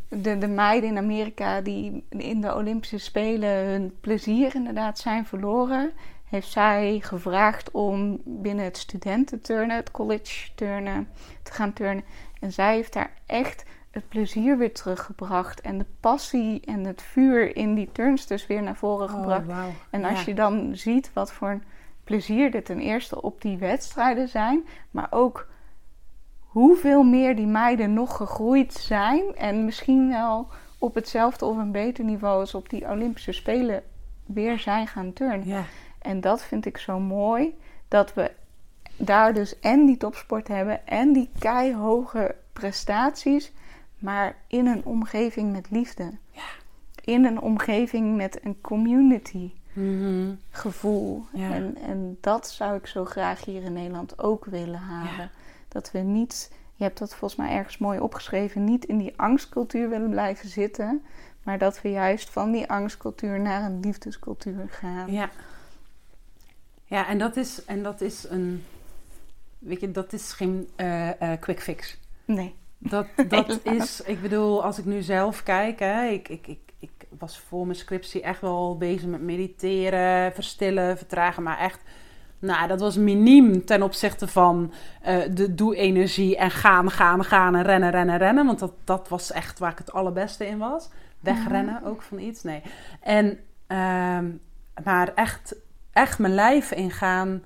S1: De, de meiden in Amerika die in de Olympische Spelen hun plezier inderdaad zijn verloren, heeft zij gevraagd om binnen het studententurnen, het college turnen, te gaan turnen. En zij heeft daar echt het plezier weer teruggebracht en de passie en het vuur in die turnsters weer naar voren gebracht.
S2: Oh, wauw.
S1: En als
S2: Ja.
S1: je dan ziet wat voor een plezier er ten eerste op die wedstrijden zijn, maar ook hoeveel meer die meiden nog gegroeid zijn en misschien wel op hetzelfde of een beter niveau als op die Olympische Spelen weer zijn gaan turnen.
S2: Ja,
S1: En dat vind ik zo mooi, dat we daar dus en die topsport hebben en die keihoge prestaties, maar in een omgeving met liefde.
S2: Ja.
S1: In een omgeving met een community
S2: Mhm.
S1: gevoel.
S2: Ja.
S1: En, en dat zou ik zo graag hier in Nederland ook willen halen.
S2: Ja.
S1: Dat we niet, je hebt dat volgens mij ergens mooi opgeschreven, niet in die angstcultuur willen blijven zitten. Maar dat we juist van die angstcultuur naar een liefdescultuur gaan.
S2: ja. Ja, en dat is, en dat is een, weet je, dat is geen eh, eh, quick fix.
S1: Nee.
S2: Dat, dat is, ik bedoel, als ik nu zelf kijk, hè, ik, ik, ik, ik was voor mijn scriptie echt wel bezig met mediteren, verstillen, vertragen, maar echt, nou, dat was miniem ten opzichte van eh, de doe-energie en gaan, gaan, gaan en rennen, rennen, rennen, want dat, dat was echt waar ik het allerbeste in was. Wegrennen ook van iets, nee. En, ehm, maar echt, echt mijn lijf ingaan.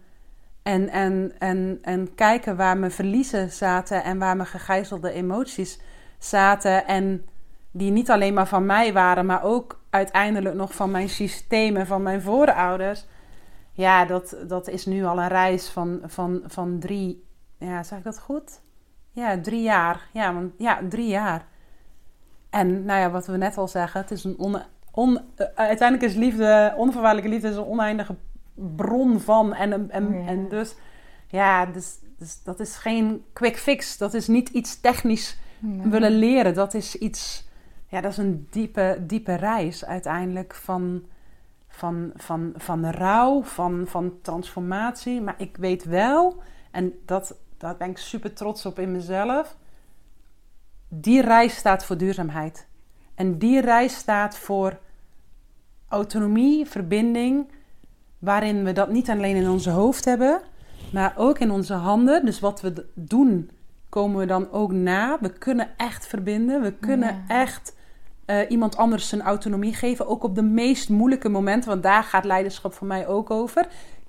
S2: En, en, en, en kijken waar mijn verliezen zaten en waar mijn gegijzelde emoties zaten. En die niet alleen maar van mij waren, maar ook uiteindelijk nog van mijn systemen, van mijn voorouders. Ja, dat, dat is nu al een reis van, van, van drie. Ja, zeg ik dat goed? Ja, drie jaar. Ja, want, ja drie jaar. En nou ja, wat we net al zeggen, het is een on, on, uh, uiteindelijk is liefde, onvoorwaardelijke liefde, is een oneindige bron van. En, en,
S1: Ja.
S2: en dus, ja, dus, dus dat is geen quick fix. Dat is niet iets technisch
S1: Nee.
S2: willen leren. Dat is iets, ja, dat is een diepe, diepe reis uiteindelijk van, van, van, van rouw, van, van transformatie. Maar ik weet wel, en dat, daar ben ik super trots op in mezelf, die reis staat voor duurzaamheid. En die reis staat voor autonomie, verbinding, waarin we dat niet alleen in onze hoofd hebben, maar ook in onze handen. Dus wat we doen, komen we dan ook na. We kunnen echt verbinden. We kunnen
S1: Ja.
S2: echt eh, iemand anders zijn autonomie geven. Ook op de meest moeilijke momenten, want daar gaat leiderschap voor mij ook over.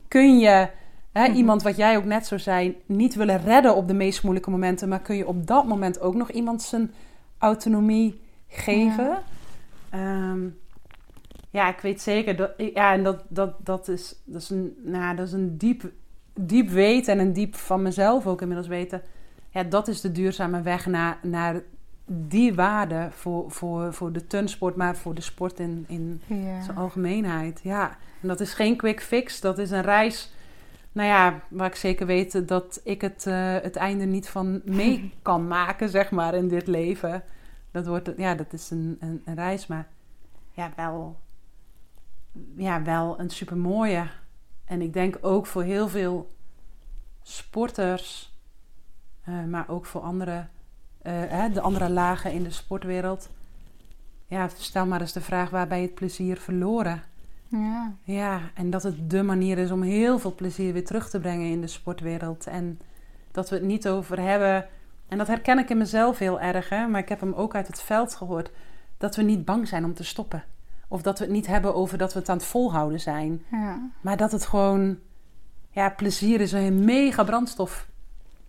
S2: Kun je hè,
S1: Mhm.
S2: iemand, wat jij ook net zo zei, niet willen redden op de meest moeilijke momenten, maar kun je op dat moment ook nog iemand zijn autonomie geven?
S1: Ja.
S2: Ja, ja ik weet zeker dat, ja, en dat, dat, dat, is, dat, is een, nou, dat is een diep, diep weten en een diep van mezelf ook inmiddels weten. Ja, dat is de duurzame weg naar, naar die waarde voor, voor, voor de turnsport, maar voor de sport in, in
S1: Ja.
S2: zijn algemeenheid. Ja, en dat is geen quick fix. Dat is een reis, nou ja, waar ik zeker weet dat ik het, eh, het einde niet van mee kan maken, zeg maar, in dit leven. Dat, wordt, ja, dat is een, een, een reis, maar ja, wel, ja, wel een supermooie. En ik denk ook voor heel veel sporters, eh, maar ook voor andere, eh, hè, de andere lagen in de sportwereld. Ja, stel maar eens de vraag waar ben je het plezier verloren?
S1: Ja.
S2: Ja, en dat het de manier is om heel veel plezier weer terug te brengen in de sportwereld. En dat we het niet over hebben. En dat herken ik in mezelf heel erg, hè? maar ik heb hem ook uit het veld gehoord. Dat we niet bang zijn om te stoppen. Of dat we het niet hebben over dat we het aan het volhouden zijn.
S1: Ja.
S2: Maar dat het gewoon, ja, plezier is een mega brandstof.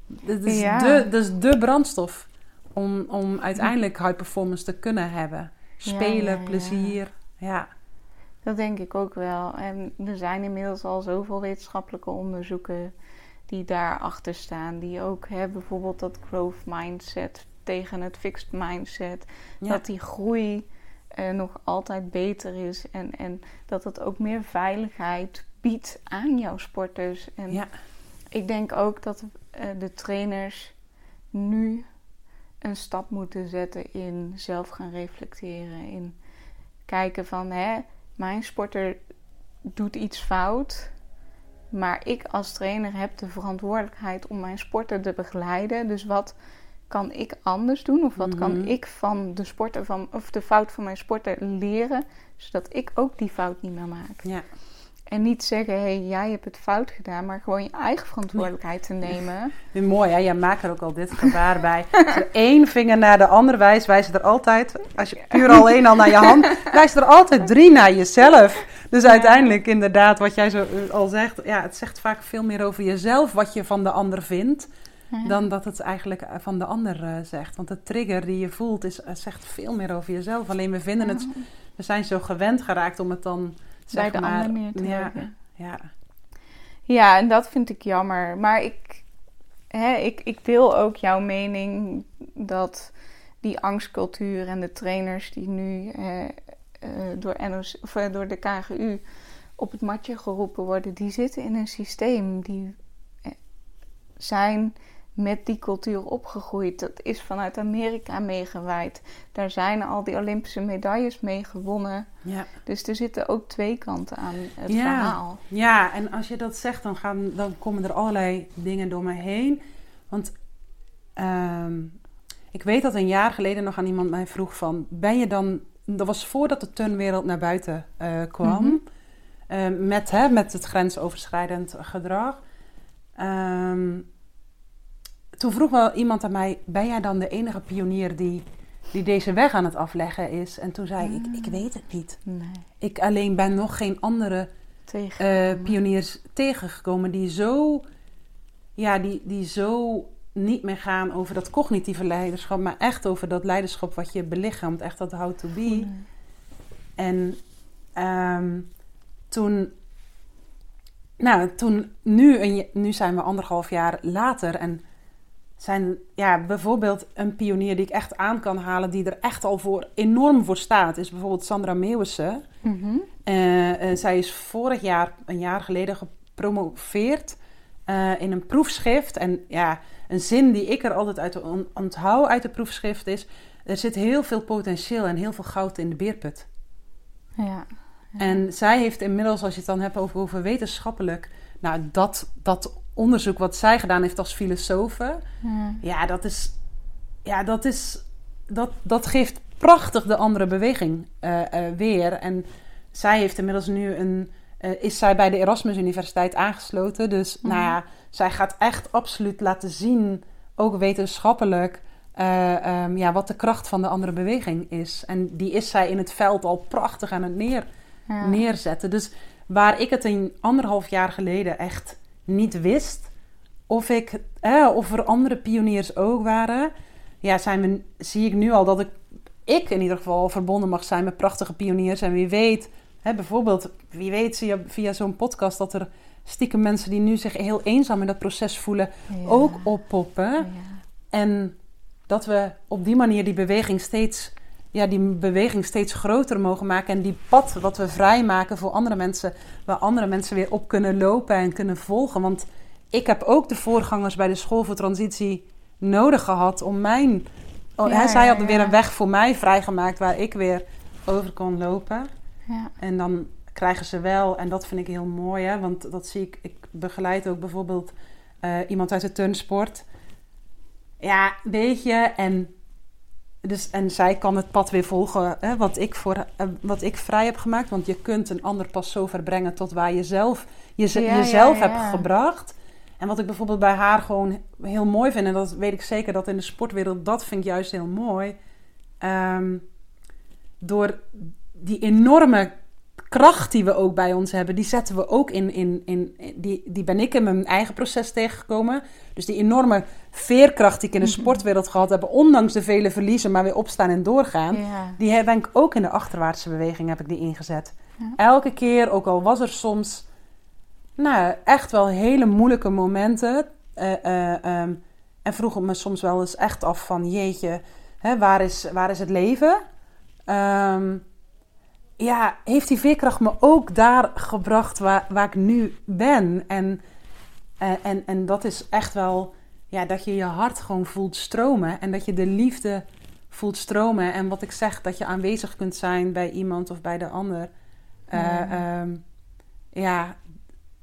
S2: Dat is,
S1: Ja.
S2: de, dat is de brandstof om, om uiteindelijk high performance te kunnen hebben. Spelen,
S1: ja,
S2: plezier. Ja.
S1: Dat denk ik ook wel. En er zijn inmiddels al zoveel wetenschappelijke onderzoeken die daarachter staan. Die ook hè, bijvoorbeeld dat growth mindset tegen het fixed mindset. Dat die groei nog altijd beter is. En, en dat het ook meer veiligheid biedt aan jouw sporters. En
S2: Ja.
S1: ik denk ook dat eh, de trainers nu een stap moeten zetten in zelf gaan reflecteren. In kijken van, hè, mijn sporter doet iets fout. Maar ik als trainer heb de verantwoordelijkheid om mijn sporter te begeleiden. Dus wat kan ik anders doen? Of wat kan
S2: Mhm.
S1: ik van de sporter van, of de fout van mijn sporter leren, zodat ik ook die fout niet meer maak?
S2: Ja.
S1: En niet zeggen, hé, hey, jij hebt het fout gedaan, maar gewoon je eigen verantwoordelijkheid te nemen.
S2: Mooi, hè? Jij maakt er ook al dit gebaar bij. Als één vinger naar de ander wijst, wijs je er altijd, als je puur alleen al naar je hand, wijs er altijd drie naar jezelf. Dus
S1: Ja.
S2: uiteindelijk, inderdaad, wat jij zo eh, al zegt, ja, het zegt vaak veel meer over jezelf wat je van de ander vindt,
S1: Ja.
S2: dan dat het eigenlijk eh, van de ander eh, zegt. Want de trigger die je voelt, is, eh, zegt veel meer over jezelf. Alleen we vinden het, we zijn zo gewend geraakt om het dan, zeg
S1: bij de
S2: maar,
S1: ander neer te
S2: ja, ja,
S1: Ja, en dat vind ik jammer. Maar ik, hè, ik, ik deel ook jouw mening dat die angstcultuur en de trainers die nu eh, door, NOC, of, door de KGU op het matje geroepen worden, die zitten in een systeem. Die zijn met die cultuur opgegroeid. Dat is vanuit Amerika meegewaaid. Daar zijn al die Olympische medailles mee gewonnen.
S2: ja.
S1: Dus er zitten ook twee kanten aan het
S2: Ja.
S1: verhaal.
S2: Ja, en als je dat zegt, dan, gaan, dan komen er allerlei dingen door me heen. Want ehm, ik weet dat een jaar geleden nog aan iemand mij vroeg van... Ben je dan... Dat was voordat de turnwereld naar buiten eh, kwam.
S1: Mhm.
S2: eh, met, hè, met het grensoverschrijdend gedrag. Ehm, toen vroeg wel iemand aan mij... Ben jij dan de enige pionier die, die deze weg aan het afleggen is? En toen zei ik, ik weet het niet.
S1: Nee,
S2: Ik alleen ben nog geen andere
S1: tegen.
S2: eh, pioniers tegengekomen die zo, ja, die, die zo niet meer gaan over dat cognitieve leiderschap, maar echt over dat leiderschap wat je belichaamt, echt dat how to be. En ehm, toen, nou, toen nu, een, nu zijn we anderhalf jaar later en zijn ja, bijvoorbeeld een pionier die ik echt aan kan halen, die er echt al voor enorm voor staat, is bijvoorbeeld Sandra Meeuwissen.
S1: Mhm.
S2: Eh, eh, zij is vorig jaar, een jaar geleden, gepromoveerd eh, in een proefschrift. En ja, een zin die ik er altijd uit on- onthoud uit de proefschrift is: er zit heel veel potentieel en heel veel goud in de beerput.
S1: Ja.
S2: En zij heeft inmiddels, als je het dan hebt over, over wetenschappelijk, nou, dat, dat onderzoek wat zij gedaan heeft als filosofe,
S1: Ja.
S2: ja, dat is, ja, dat is, dat, dat geeft prachtig de andere beweging eh, eh, weer. En zij heeft inmiddels nu een, eh, is zij bij de Erasmus Universiteit aangesloten. Dus,
S1: Mhm.
S2: nou ja, zij gaat echt absoluut laten zien, ook wetenschappelijk, eh, ehm, ja, wat de kracht van de andere beweging is. En die is zij in het veld al prachtig aan het neer,
S1: Ja.
S2: neerzetten. Dus waar ik het een anderhalf jaar geleden echt niet wist, of, ik, eh, of er andere pioniers ook waren, ja, zijn we, zie ik nu al dat ik, ik in ieder geval verbonden mag zijn met prachtige pioniers. En wie weet, hè, bijvoorbeeld, wie weet via, via zo'n podcast dat er stiekem mensen die nu zich heel eenzaam in dat proces voelen,
S1: Ja.
S2: ook oppoppen.
S1: Ja.
S2: En dat we op die manier die beweging steeds, ja, die beweging steeds groter mogen maken. En die pad wat we vrijmaken voor andere mensen, waar andere mensen weer op kunnen lopen en kunnen volgen. Want ik heb ook de voorgangers bij de school voor transitie nodig gehad om mijn. Oh,
S1: Ja,
S2: zij
S1: ja,
S2: hadden weer een weg voor mij vrijgemaakt waar ik weer over kon lopen.
S1: Ja.
S2: En dan krijgen ze wel, en dat vind ik heel mooi, hè, want dat zie ik. Ik begeleid ook bijvoorbeeld eh, iemand uit de turnsport. Ja, weet je, en, dus, en zij kan het pad weer volgen hè, wat, ik voor, eh, wat ik vrij heb gemaakt. Want je kunt een ander pas zo ver brengen tot waar je zelf, je,
S1: Ja,
S2: jezelf
S1: ja, ja.
S2: hebt gebracht. En wat ik bijvoorbeeld bij haar gewoon heel mooi vind, en dat weet ik zeker dat in de sportwereld, dat vind ik juist heel mooi. Ehm, door die enorme kracht die we ook bij ons hebben, die zetten we ook in. in, in die, die ben ik in mijn eigen proces tegengekomen. Dus die enorme veerkracht die ik in de
S1: Mhm.
S2: sportwereld gehad heb, ondanks de vele verliezen, maar weer opstaan en doorgaan.
S1: Ja.
S2: Die heb ik ook in de achterwaartse beweging heb ik die ingezet.
S1: Ja.
S2: Elke keer, ook al was er soms nou, echt wel hele moeilijke momenten. eh, eh, ehm, en vroeg ik me soms wel eens echt af van jeetje, hè, waar, is, waar is het leven? Ehm, ja, heeft die veerkracht me ook daar gebracht waar, waar ik nu ben? En, en, en, en dat is echt wel ja, dat je je hart gewoon voelt stromen. En dat je de liefde voelt stromen. En wat ik zeg, dat je aanwezig kunt zijn bij iemand of bij de ander. Eh,
S1: Ja.
S2: ehm, ja,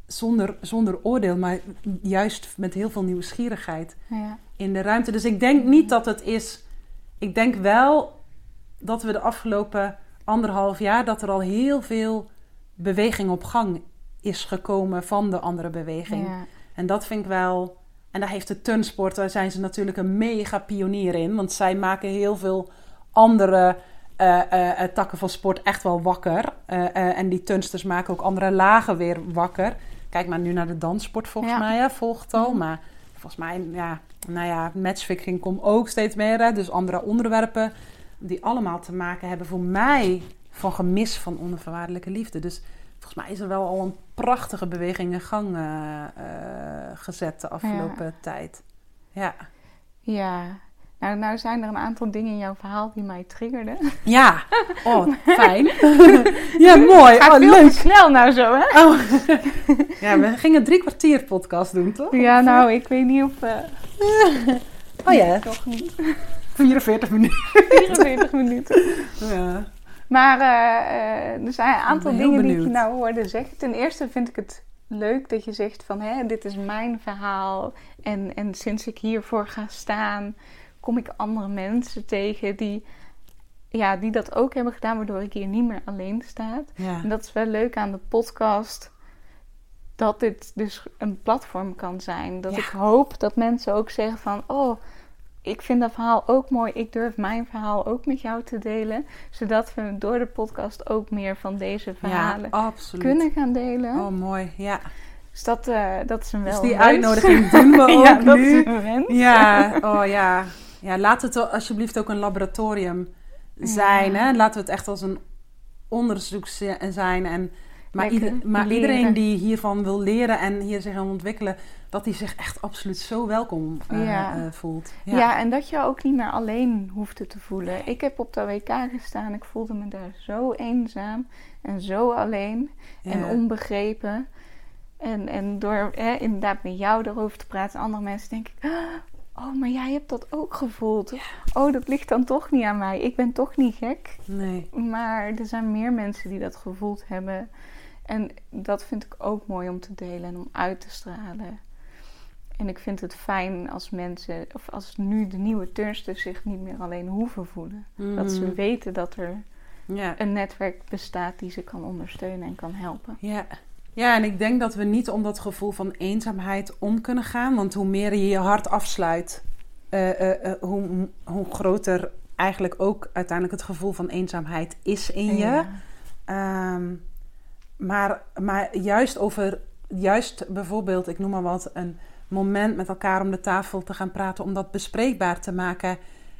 S2: zonder, zonder oordeel, maar juist met heel veel nieuwsgierigheid
S1: Ja.
S2: in de ruimte. Dus ik denk niet dat het is. Ik denk wel dat we de afgelopen anderhalf jaar dat er al heel veel beweging op gang is gekomen van de andere beweging.
S1: Ja.
S2: En dat vind ik wel. En daar heeft de turnsport, daar zijn ze natuurlijk een mega pionier in. Want zij maken heel veel andere eh, eh, eh, takken van sport echt wel wakker. En die turnsters maken ook andere lagen weer wakker. Kijk maar nu naar de danssport volgens
S1: Ja.
S2: mij, hè, volgt al.
S1: Ja.
S2: Maar volgens mij, ja, nou ja, matchfixing komt ook steeds meer. Hè, dus andere onderwerpen die allemaal te maken hebben voor mij van gemis van onvoorwaardelijke liefde. Dus volgens mij is er wel al een prachtige beweging in gang eh, eh, gezet de afgelopen tijd. Ja.
S1: Ja. Nou, nou zijn er een aantal dingen in jouw verhaal die mij triggerden.
S2: Ja. Oh, fijn. ja, mooi.
S1: Gaat
S2: Oh, leuk.
S1: snel nou zo, hè?
S2: Oh. ja, we gingen drie kwartier podcast doen, toch?
S1: Ja, nou, ik weet niet of... eh,
S2: Oh ja,
S1: Toch niet.
S2: 44 minuten.
S1: 44 minuten.
S2: Ja.
S1: Maar eh, eh, er zijn een aantal dingen die ik je nou hoorde zeggen. Ten eerste vind ik het leuk dat je zegt van... Hè, dit is mijn verhaal. En, en sinds ik hiervoor ga staan... kom ik andere mensen tegen die, ja, die dat ook hebben gedaan... waardoor ik hier niet meer alleen sta.
S2: Ja.
S1: En dat is wel leuk aan de podcast. Dat dit dus een platform kan zijn. Dat
S2: Ja.
S1: ik hoop dat mensen ook zeggen van... Oh, ik vind dat verhaal ook mooi. Ik durf mijn verhaal ook met jou te delen. Zodat we door de podcast ook meer van deze verhalen
S2: ja,
S1: kunnen gaan delen.
S2: Oh, mooi. Ja.
S1: Dus dat, eh, dat is een wel
S2: Dus die
S1: een wens.
S2: uitnodiging doen we ook
S1: ja, dat
S2: nu.
S1: is een wens.
S2: Ja, oh ja. Ja, laat het wel alsjeblieft ook een laboratorium zijn.
S1: Ja.
S2: Hè? Laten we het echt als een onderzoek zi- zijn. En, Maar, ieder- iedereen die hiervan wil leren en hier zich aan ontwikkelen, dat hij zich echt absoluut zo welkom eh,
S1: Ja.
S2: eh, voelt.
S1: Ja. en dat je ook niet meer alleen hoefde te voelen. Ik heb op de WK gestaan. Ik voelde me daar zo eenzaam en zo alleen en
S2: Ja.
S1: onbegrepen. En, en door inderdaad met jou erover te praten, andere mensen denk ik... Oh, maar jij hebt dat ook gevoeld. Oh, dat ligt dan toch niet aan mij. Ik ben toch niet gek.
S2: Nee.
S1: Maar er zijn meer mensen die dat gevoeld hebben. En dat vind ik ook mooi om te delen en om uit te stralen. En ik vind het fijn als mensen, of als nu de nieuwe turnsters zich niet meer alleen hoeven voelen. Dat ze
S2: Mhm.
S1: weten dat er
S2: Ja.
S1: een netwerk bestaat die ze kan ondersteunen en kan helpen.
S2: Ja. ja, en ik denk dat we niet om dat gevoel van eenzaamheid om kunnen gaan. Want hoe meer je je hart afsluit, eh, eh, eh, hoe, hoe groter eigenlijk ook uiteindelijk het gevoel van eenzaamheid is in je.
S1: Ja.
S2: Ehm, maar, maar juist over, juist bijvoorbeeld, ik noem maar wat, een moment met elkaar om de tafel te gaan praten, om dat bespreekbaar te maken.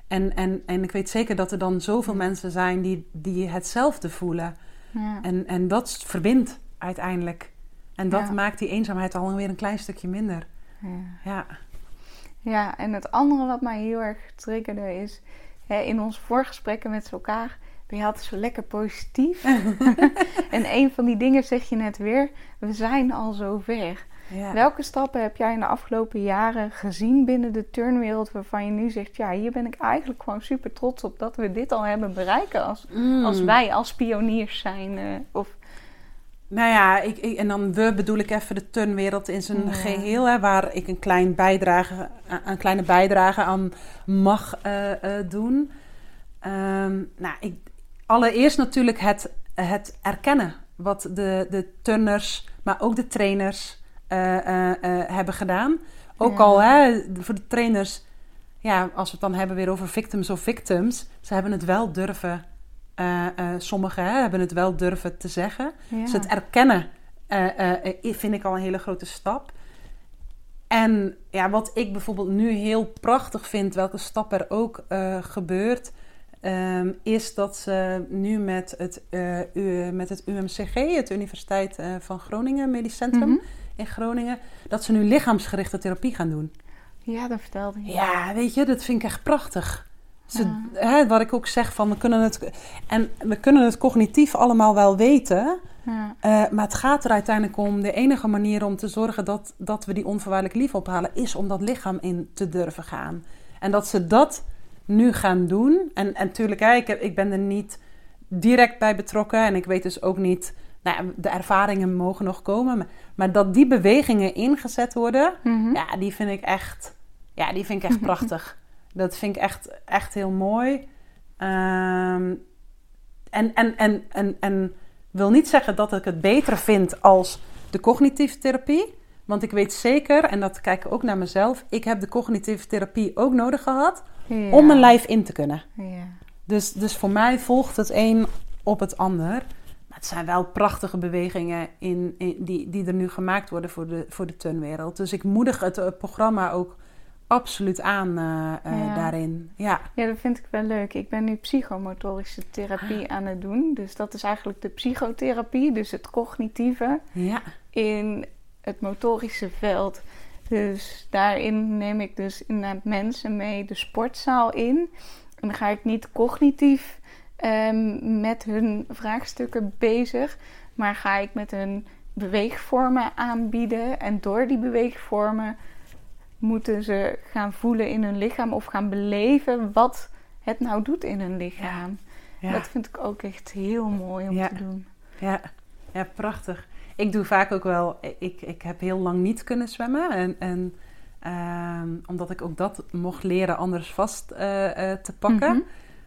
S2: En, en, en ik weet zeker dat er dan zoveel mensen zijn die, die hetzelfde voelen.
S1: Ja.
S2: En, en dat verbindt uiteindelijk. En dat
S1: Ja.
S2: maakt die eenzaamheid alweer een klein stukje minder.
S1: Ja.
S2: Ja,
S1: Ja, en het andere wat mij heel erg triggerde is... Hè, in onze voorgesprekken met elkaar je altijd zo lekker positief. en een van die dingen zeg je net weer... We zijn al zo ver.
S2: ja.
S1: Welke stappen heb jij in de afgelopen jaren gezien binnen de turnwereld... waarvan je nu zegt... Ja, hier ben ik eigenlijk gewoon super trots op... dat we dit al hebben bereiken als,
S2: Mm.
S1: als wij als pioniers zijn. eh, of,
S2: Nou ja, ik, ik- en dan we bedoel ik even de turnwereld in zijn
S1: Ja.
S2: geheel, hè, waar ik een, klein bijdrage, een kleine bijdrage aan mag eh, eh, doen. Ehm, nou, ik, allereerst natuurlijk het, het erkennen wat de, de turners, maar ook de trainers eh, eh, eh, hebben gedaan. Ook
S1: Ja.
S2: al hè, voor de trainers, ja, als we het dan hebben weer over victims of victims, ze hebben het wel durven. sommigen hè, hebben het wel durven te zeggen.
S1: ja.
S2: Dus het erkennen vind ik al een hele grote stap. En ja, wat ik bijvoorbeeld nu heel prachtig vind, welke stap er ook gebeurt, ehm, is dat ze nu met het, eh, U- met het UMCG, het Universiteit eh, van Groningen Medisch Centrum
S1: Mhm.
S2: in Groningen, dat ze nu lichaamsgerichte therapie gaan doen.
S1: Ja, dat vertelde je.
S2: Ja, weet je, dat vind ik echt prachtig. Ze,
S1: Ja.
S2: hè, wat ik ook zeg van, we kunnen het, en we kunnen het cognitief allemaal wel weten,
S1: Ja.
S2: eh, maar het gaat er uiteindelijk om. De enige manier om te zorgen dat, dat we die onvoorwaardelijk lief ophalen, is om dat lichaam in te durven gaan. En dat ze dat nu gaan doen. En, en natuurlijk, hè, ik, heb, ik ben er niet direct bij betrokken. En ik weet dus ook niet. Nou, ja, de ervaringen mogen nog komen. Maar, maar dat die bewegingen ingezet worden,
S1: Mhm.
S2: ja, die vind ik echt, ja, die vind ik echt prachtig. Dat vind ik echt, echt heel mooi. Ehm, en, en, en, en, en wil niet zeggen dat ik het beter vind als de cognitieve therapie. Want ik weet zeker, en dat kijk ik ook naar mezelf, ik heb de cognitieve therapie ook nodig gehad
S1: Ja.
S2: om mijn lijf in te kunnen.
S1: Ja.
S2: Dus, dus voor mij volgt het een op het ander. Maar het zijn wel prachtige bewegingen in, in- die, die er nu gemaakt worden voor de, voor de turnwereld. Dus ik moedig het eh, programma ook absoluut aan eh, eh,
S1: Ja.
S2: daarin. Ja.
S1: Ja, dat vind ik wel leuk. Ik ben nu psychomotorische
S2: Ah.
S1: therapie aan het doen. Dus dat is eigenlijk de psychotherapie, dus het cognitieve
S2: Ja.
S1: in het motorische veld. Dus daarin neem ik dus inderdaad mensen mee de sportzaal in. En dan ga ik niet cognitief ehm, met hun vraagstukken bezig, maar ga ik met hun beweegvormen aanbieden. En door die beweegvormen moeten ze gaan voelen in hun lichaam of gaan beleven wat het nou doet in hun lichaam.
S2: Ja.
S1: Dat vind ik ook echt heel mooi om
S2: Ja.
S1: te doen.
S2: Ja. ja, prachtig. Ik doe vaak ook wel... Ik, ik heb heel lang niet kunnen zwemmen. En, en ehm, omdat ik ook dat mocht leren anders vast eh, eh, te pakken.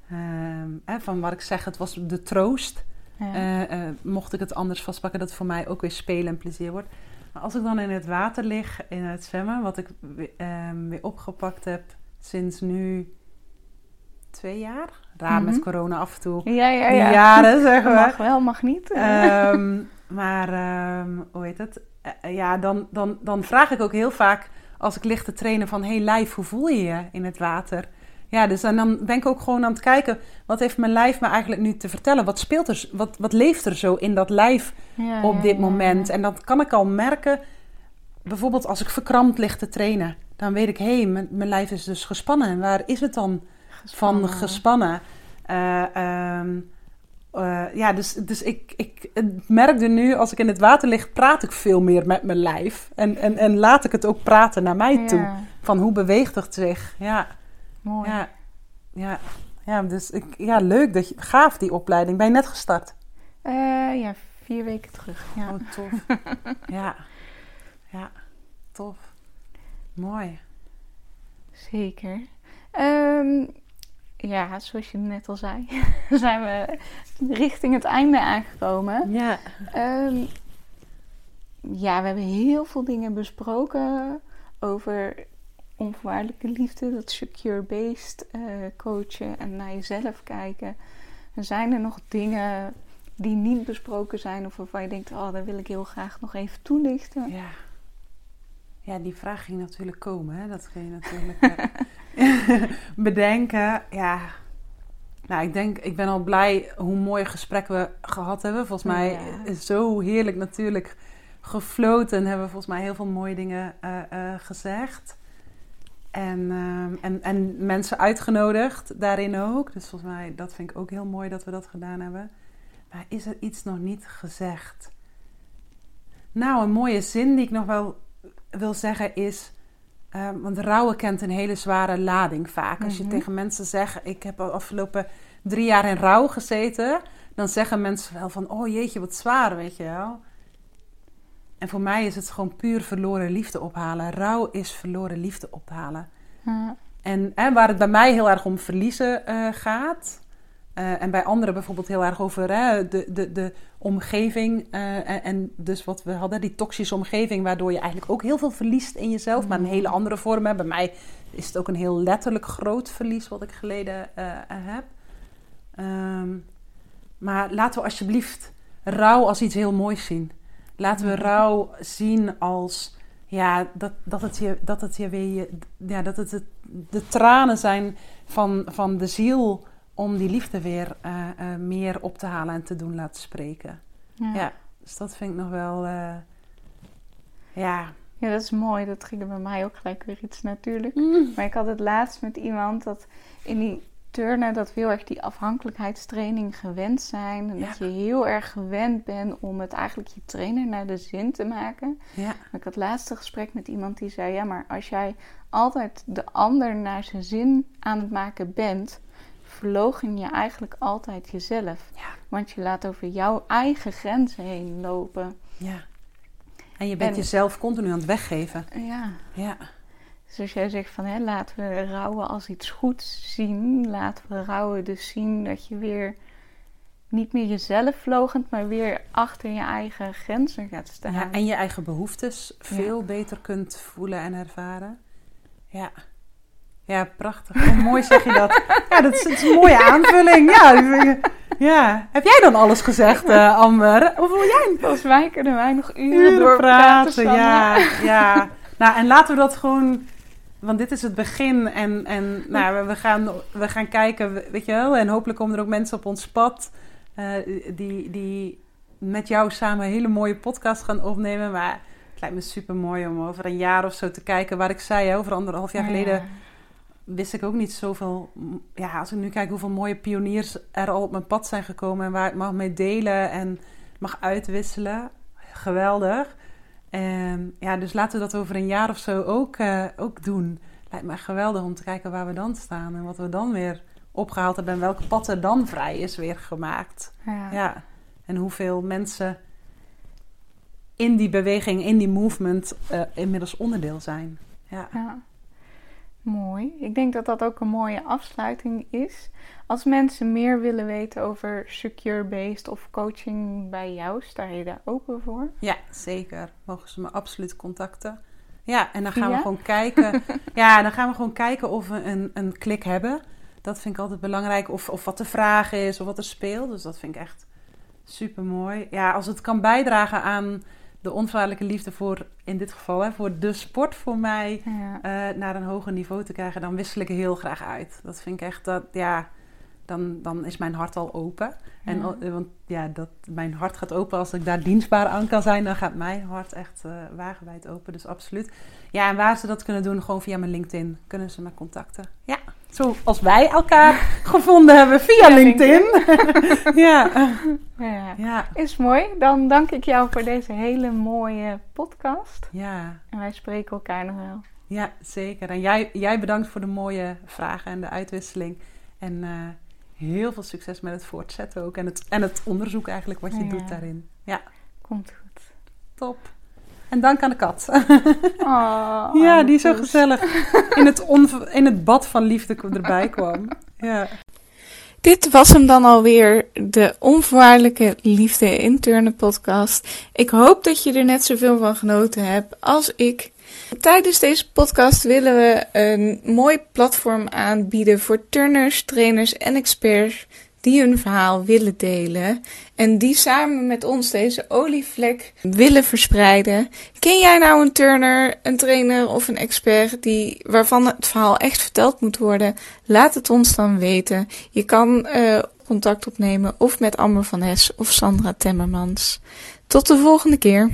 S1: Mhm.
S2: Ehm, hè, van wat ik zeg, het was de troost.
S1: Ja.
S2: Eh, mocht ik het anders vastpakken, dat het voor mij ook weer spelen en plezier wordt. Maar als ik dan in het water lig, in het zwemmen, wat ik ehm, weer opgepakt heb sinds nu twee jaar. Raar met
S1: Mhm.
S2: corona af en toe.
S1: ja, ja,
S2: Die
S1: ja.
S2: jaren, zeggen we.
S1: Mag wel, mag niet.
S2: Ehm, maar ehm, hoe heet het? Eh, ja, dan, dan, dan vraag ik ook heel vaak als ik lig te trainen van... hey lijf, hoe voel je je in het water? Ja, dus en dan ben ik ook gewoon aan het kijken, wat heeft mijn lijf me eigenlijk nu te vertellen? Wat speelt er, wat, wat leeft er zo in dat lijf
S1: Ja,
S2: op dit
S1: ja,
S2: moment?
S1: ja.
S2: En dat kan ik al merken, bijvoorbeeld als ik verkrampt lig te trainen. Dan weet ik, hé, hey, mijn, mijn lijf is dus gespannen. En waar is het dan van gespannen? Ehm, eh, ja, dus, dus ik, ik merkte nu, als ik in het water lig, praat ik veel meer met mijn lijf. En, en, en laat ik het ook praten naar mij toe. Van hoe beweegt het zich? Ja,
S1: mooi.
S2: ja, ja. ja dus ik, ja, leuk dat je, gaaf die opleiding. Ben je net gestart?
S1: Eh, ja, vier weken terug. Ja.
S2: Oh, tof. ja, ja, tof. Mooi.
S1: Zeker. Ehm, ja, zoals je net al zei, zijn we richting het einde aangekomen.
S2: Ja.
S1: Ehm, ja, we hebben heel veel dingen besproken over onvoorwaardelijke liefde, dat secure-based eh, coachen en naar jezelf kijken. En zijn er nog dingen die niet besproken zijn of waarvan je denkt, oh, daar wil ik heel graag nog even toelichten?
S2: Ja. Ja, die vraag ging natuurlijk komen. Hè? Dat ging natuurlijk eh, bedenken. Ja. Nou, ik denk, ik ben al blij hoe mooie gesprekken we gehad hebben. Volgens mij
S1: Ja.
S2: is zo heerlijk natuurlijk gefloten. En hebben we volgens mij heel veel mooie dingen eh, eh, gezegd. En, ehm, en, en mensen uitgenodigd daarin ook. Dus volgens mij, dat vind ik ook heel mooi dat we dat gedaan hebben. Maar is er iets nog niet gezegd? Nou, een mooie zin die ik nog wel wil zeggen is. Eh, want rouwen kent een hele zware lading vaak. Als je
S1: Mhm.
S2: tegen mensen zegt: Ik heb de afgelopen drie jaar in rouw gezeten. Dan zeggen mensen wel van: Oh jeetje, wat zwaar, weet je wel. En voor mij is het gewoon puur verloren liefde ophalen. Rouw is verloren liefde ophalen. En hè, waar het bij mij heel erg om verliezen eh, gaat. Eh, en bij anderen bijvoorbeeld heel erg over hè, de, de, de omgeving. eh, en, en dus wat we hadden, die toxische omgeving, waardoor je eigenlijk ook heel veel verliest in jezelf. Maar een hele andere vorm. Hè. Bij mij is het ook een heel letterlijk groot verlies wat ik geleden eh, heb. Ehm, maar laten we alsjeblieft rouw als iets heel moois zien. Laten we
S1: Mhm.
S2: rouw zien als ja, dat, dat het je, dat het je weer, je- ja, dat het, het de tranen zijn van, van de ziel om die liefde weer eh, eh, meer op te halen en te doen laten spreken.
S1: Ja.
S2: Ja, dus dat vind ik nog wel, eh, ja.
S1: Ja, dat is mooi. Dat ging er bij mij ook gelijk weer iets natuurlijk. Maar ik had het laatst met iemand dat in die turnen dat we heel erg die afhankelijkheidstraining gewend zijn. En dat je heel erg gewend bent om het eigenlijk je trainer naar de zin te maken.
S2: Ja,
S1: Maar ik had laatst een gesprek met iemand die zei: Ja, maar als jij altijd de ander naar zijn zin aan het maken bent, verloochen je eigenlijk altijd jezelf.
S2: Ja.
S1: Want je laat over jouw eigen grenzen heen lopen.
S2: ja. En je bent
S1: En-
S2: jezelf continu aan het weggeven.
S1: Ja.
S2: Ja,
S1: Dus als jij zegt van hè, laten we rouwen als iets goeds zien, laten we rouwen dus zien dat je weer niet meer jezelf vlogend, maar weer achter je eigen grenzen gaat staan.
S2: ja, en je eigen behoeftes veel beter kunt voelen en ervaren. Ja, ja prachtig. Hoe mooi zeg je dat. Ja, dat is, dat is een mooie aanvulling. Ja, ja. Heb jij dan alles gezegd, eh, Amber? Of wil jij
S1: Volgens mij kunnen wij nog uren, doorpraten.
S2: praten? Ja, ja. Nou, en laten we dat gewoon... Want dit is het begin en, en nou, we- gaan, we gaan kijken, weet je wel. En hopelijk komen er ook mensen op ons pad... eh, die, die met jou samen een hele mooie podcast gaan opnemen. Maar het lijkt me super mooi om over een jaar of zo te kijken. Waar ik zei, over anderhalf jaar geleden
S1: Ja.
S2: Wist ik ook niet zoveel. Ja, als ik nu kijk hoeveel mooie pioniers er al op mijn pad zijn gekomen en waar ik mag mee delen en mag uitwisselen. Geweldig. En ja, dus laten we dat over een jaar of zo ook, eh, ook doen. Lijkt me geweldig om te kijken waar we dan staan en wat we dan weer opgehaald hebben en welke pad er dan vrij is weer gemaakt.
S1: Ja.
S2: Ja, en hoeveel mensen in die beweging, in die movement eh, inmiddels onderdeel zijn. Ja.
S1: Ja. Mooi. Ik denk dat dat ook een mooie afsluiting is. Als mensen meer willen weten over secure-based of coaching bij jou, sta je daar open voor?
S2: ja, zeker. Mogen ze me absoluut contacten. Ja, en dan gaan we gewoon kijken. ja, dan gaan we gewoon kijken of we een, een klik hebben. Dat vind ik altijd belangrijk. Of, of wat de vraag is, of wat er speelt. Dus dat vind ik echt super mooi. Ja, als het kan bijdragen aan de onvoorwaardelijke liefde voor, in dit geval, hè, voor de sport voor mij
S1: Ja.
S2: eh, naar een hoger niveau te krijgen, dan wissel ik heel graag uit. Dat vind ik echt, dat, ja, dan, dan is mijn hart al open. En,
S1: Ja.
S2: al- want ja, dat, mijn hart gaat open als ik daar dienstbaar aan kan zijn, dan gaat mijn hart echt eh wagenwijd open. Dus absoluut. Ja, en waar ze dat kunnen doen, gewoon via mijn LinkedIn, kunnen ze me contacten. Ja, zoals wij elkaar gevonden hebben via LinkedIn. ja,
S1: Ja.
S2: ja,
S1: Is mooi. Dan dank ik jou voor deze hele mooie podcast.
S2: ja.
S1: En wij spreken elkaar nog wel.
S2: Ja, zeker. En jij, jij bedankt voor de mooie vragen en de uitwisseling. En eh, heel veel succes met het voortzetten ook. En het, en het onderzoek eigenlijk wat je
S1: Ja.
S2: doet daarin. Ja,
S1: Komt goed.
S2: top. En dank aan de kat.
S1: Oh,
S2: ja, die zo gezellig in het, in het bad van liefde erbij kwam. Ja.
S1: Dit was hem dan alweer, de onvoorwaardelijke liefde interne podcast. Ik hoop dat je er net zoveel van genoten hebt als ik. Tijdens deze podcast willen we een mooi platform aanbieden voor turners, trainers en experts die hun verhaal willen delen en die samen met ons deze olievlek willen verspreiden. Ken jij nou een turner, een trainer of een expert die, waarvan het verhaal echt verteld moet worden? Laat het ons dan weten. Je kan eh, contact opnemen of met Amber van Hes of Sandra Temmermans. Tot de volgende keer.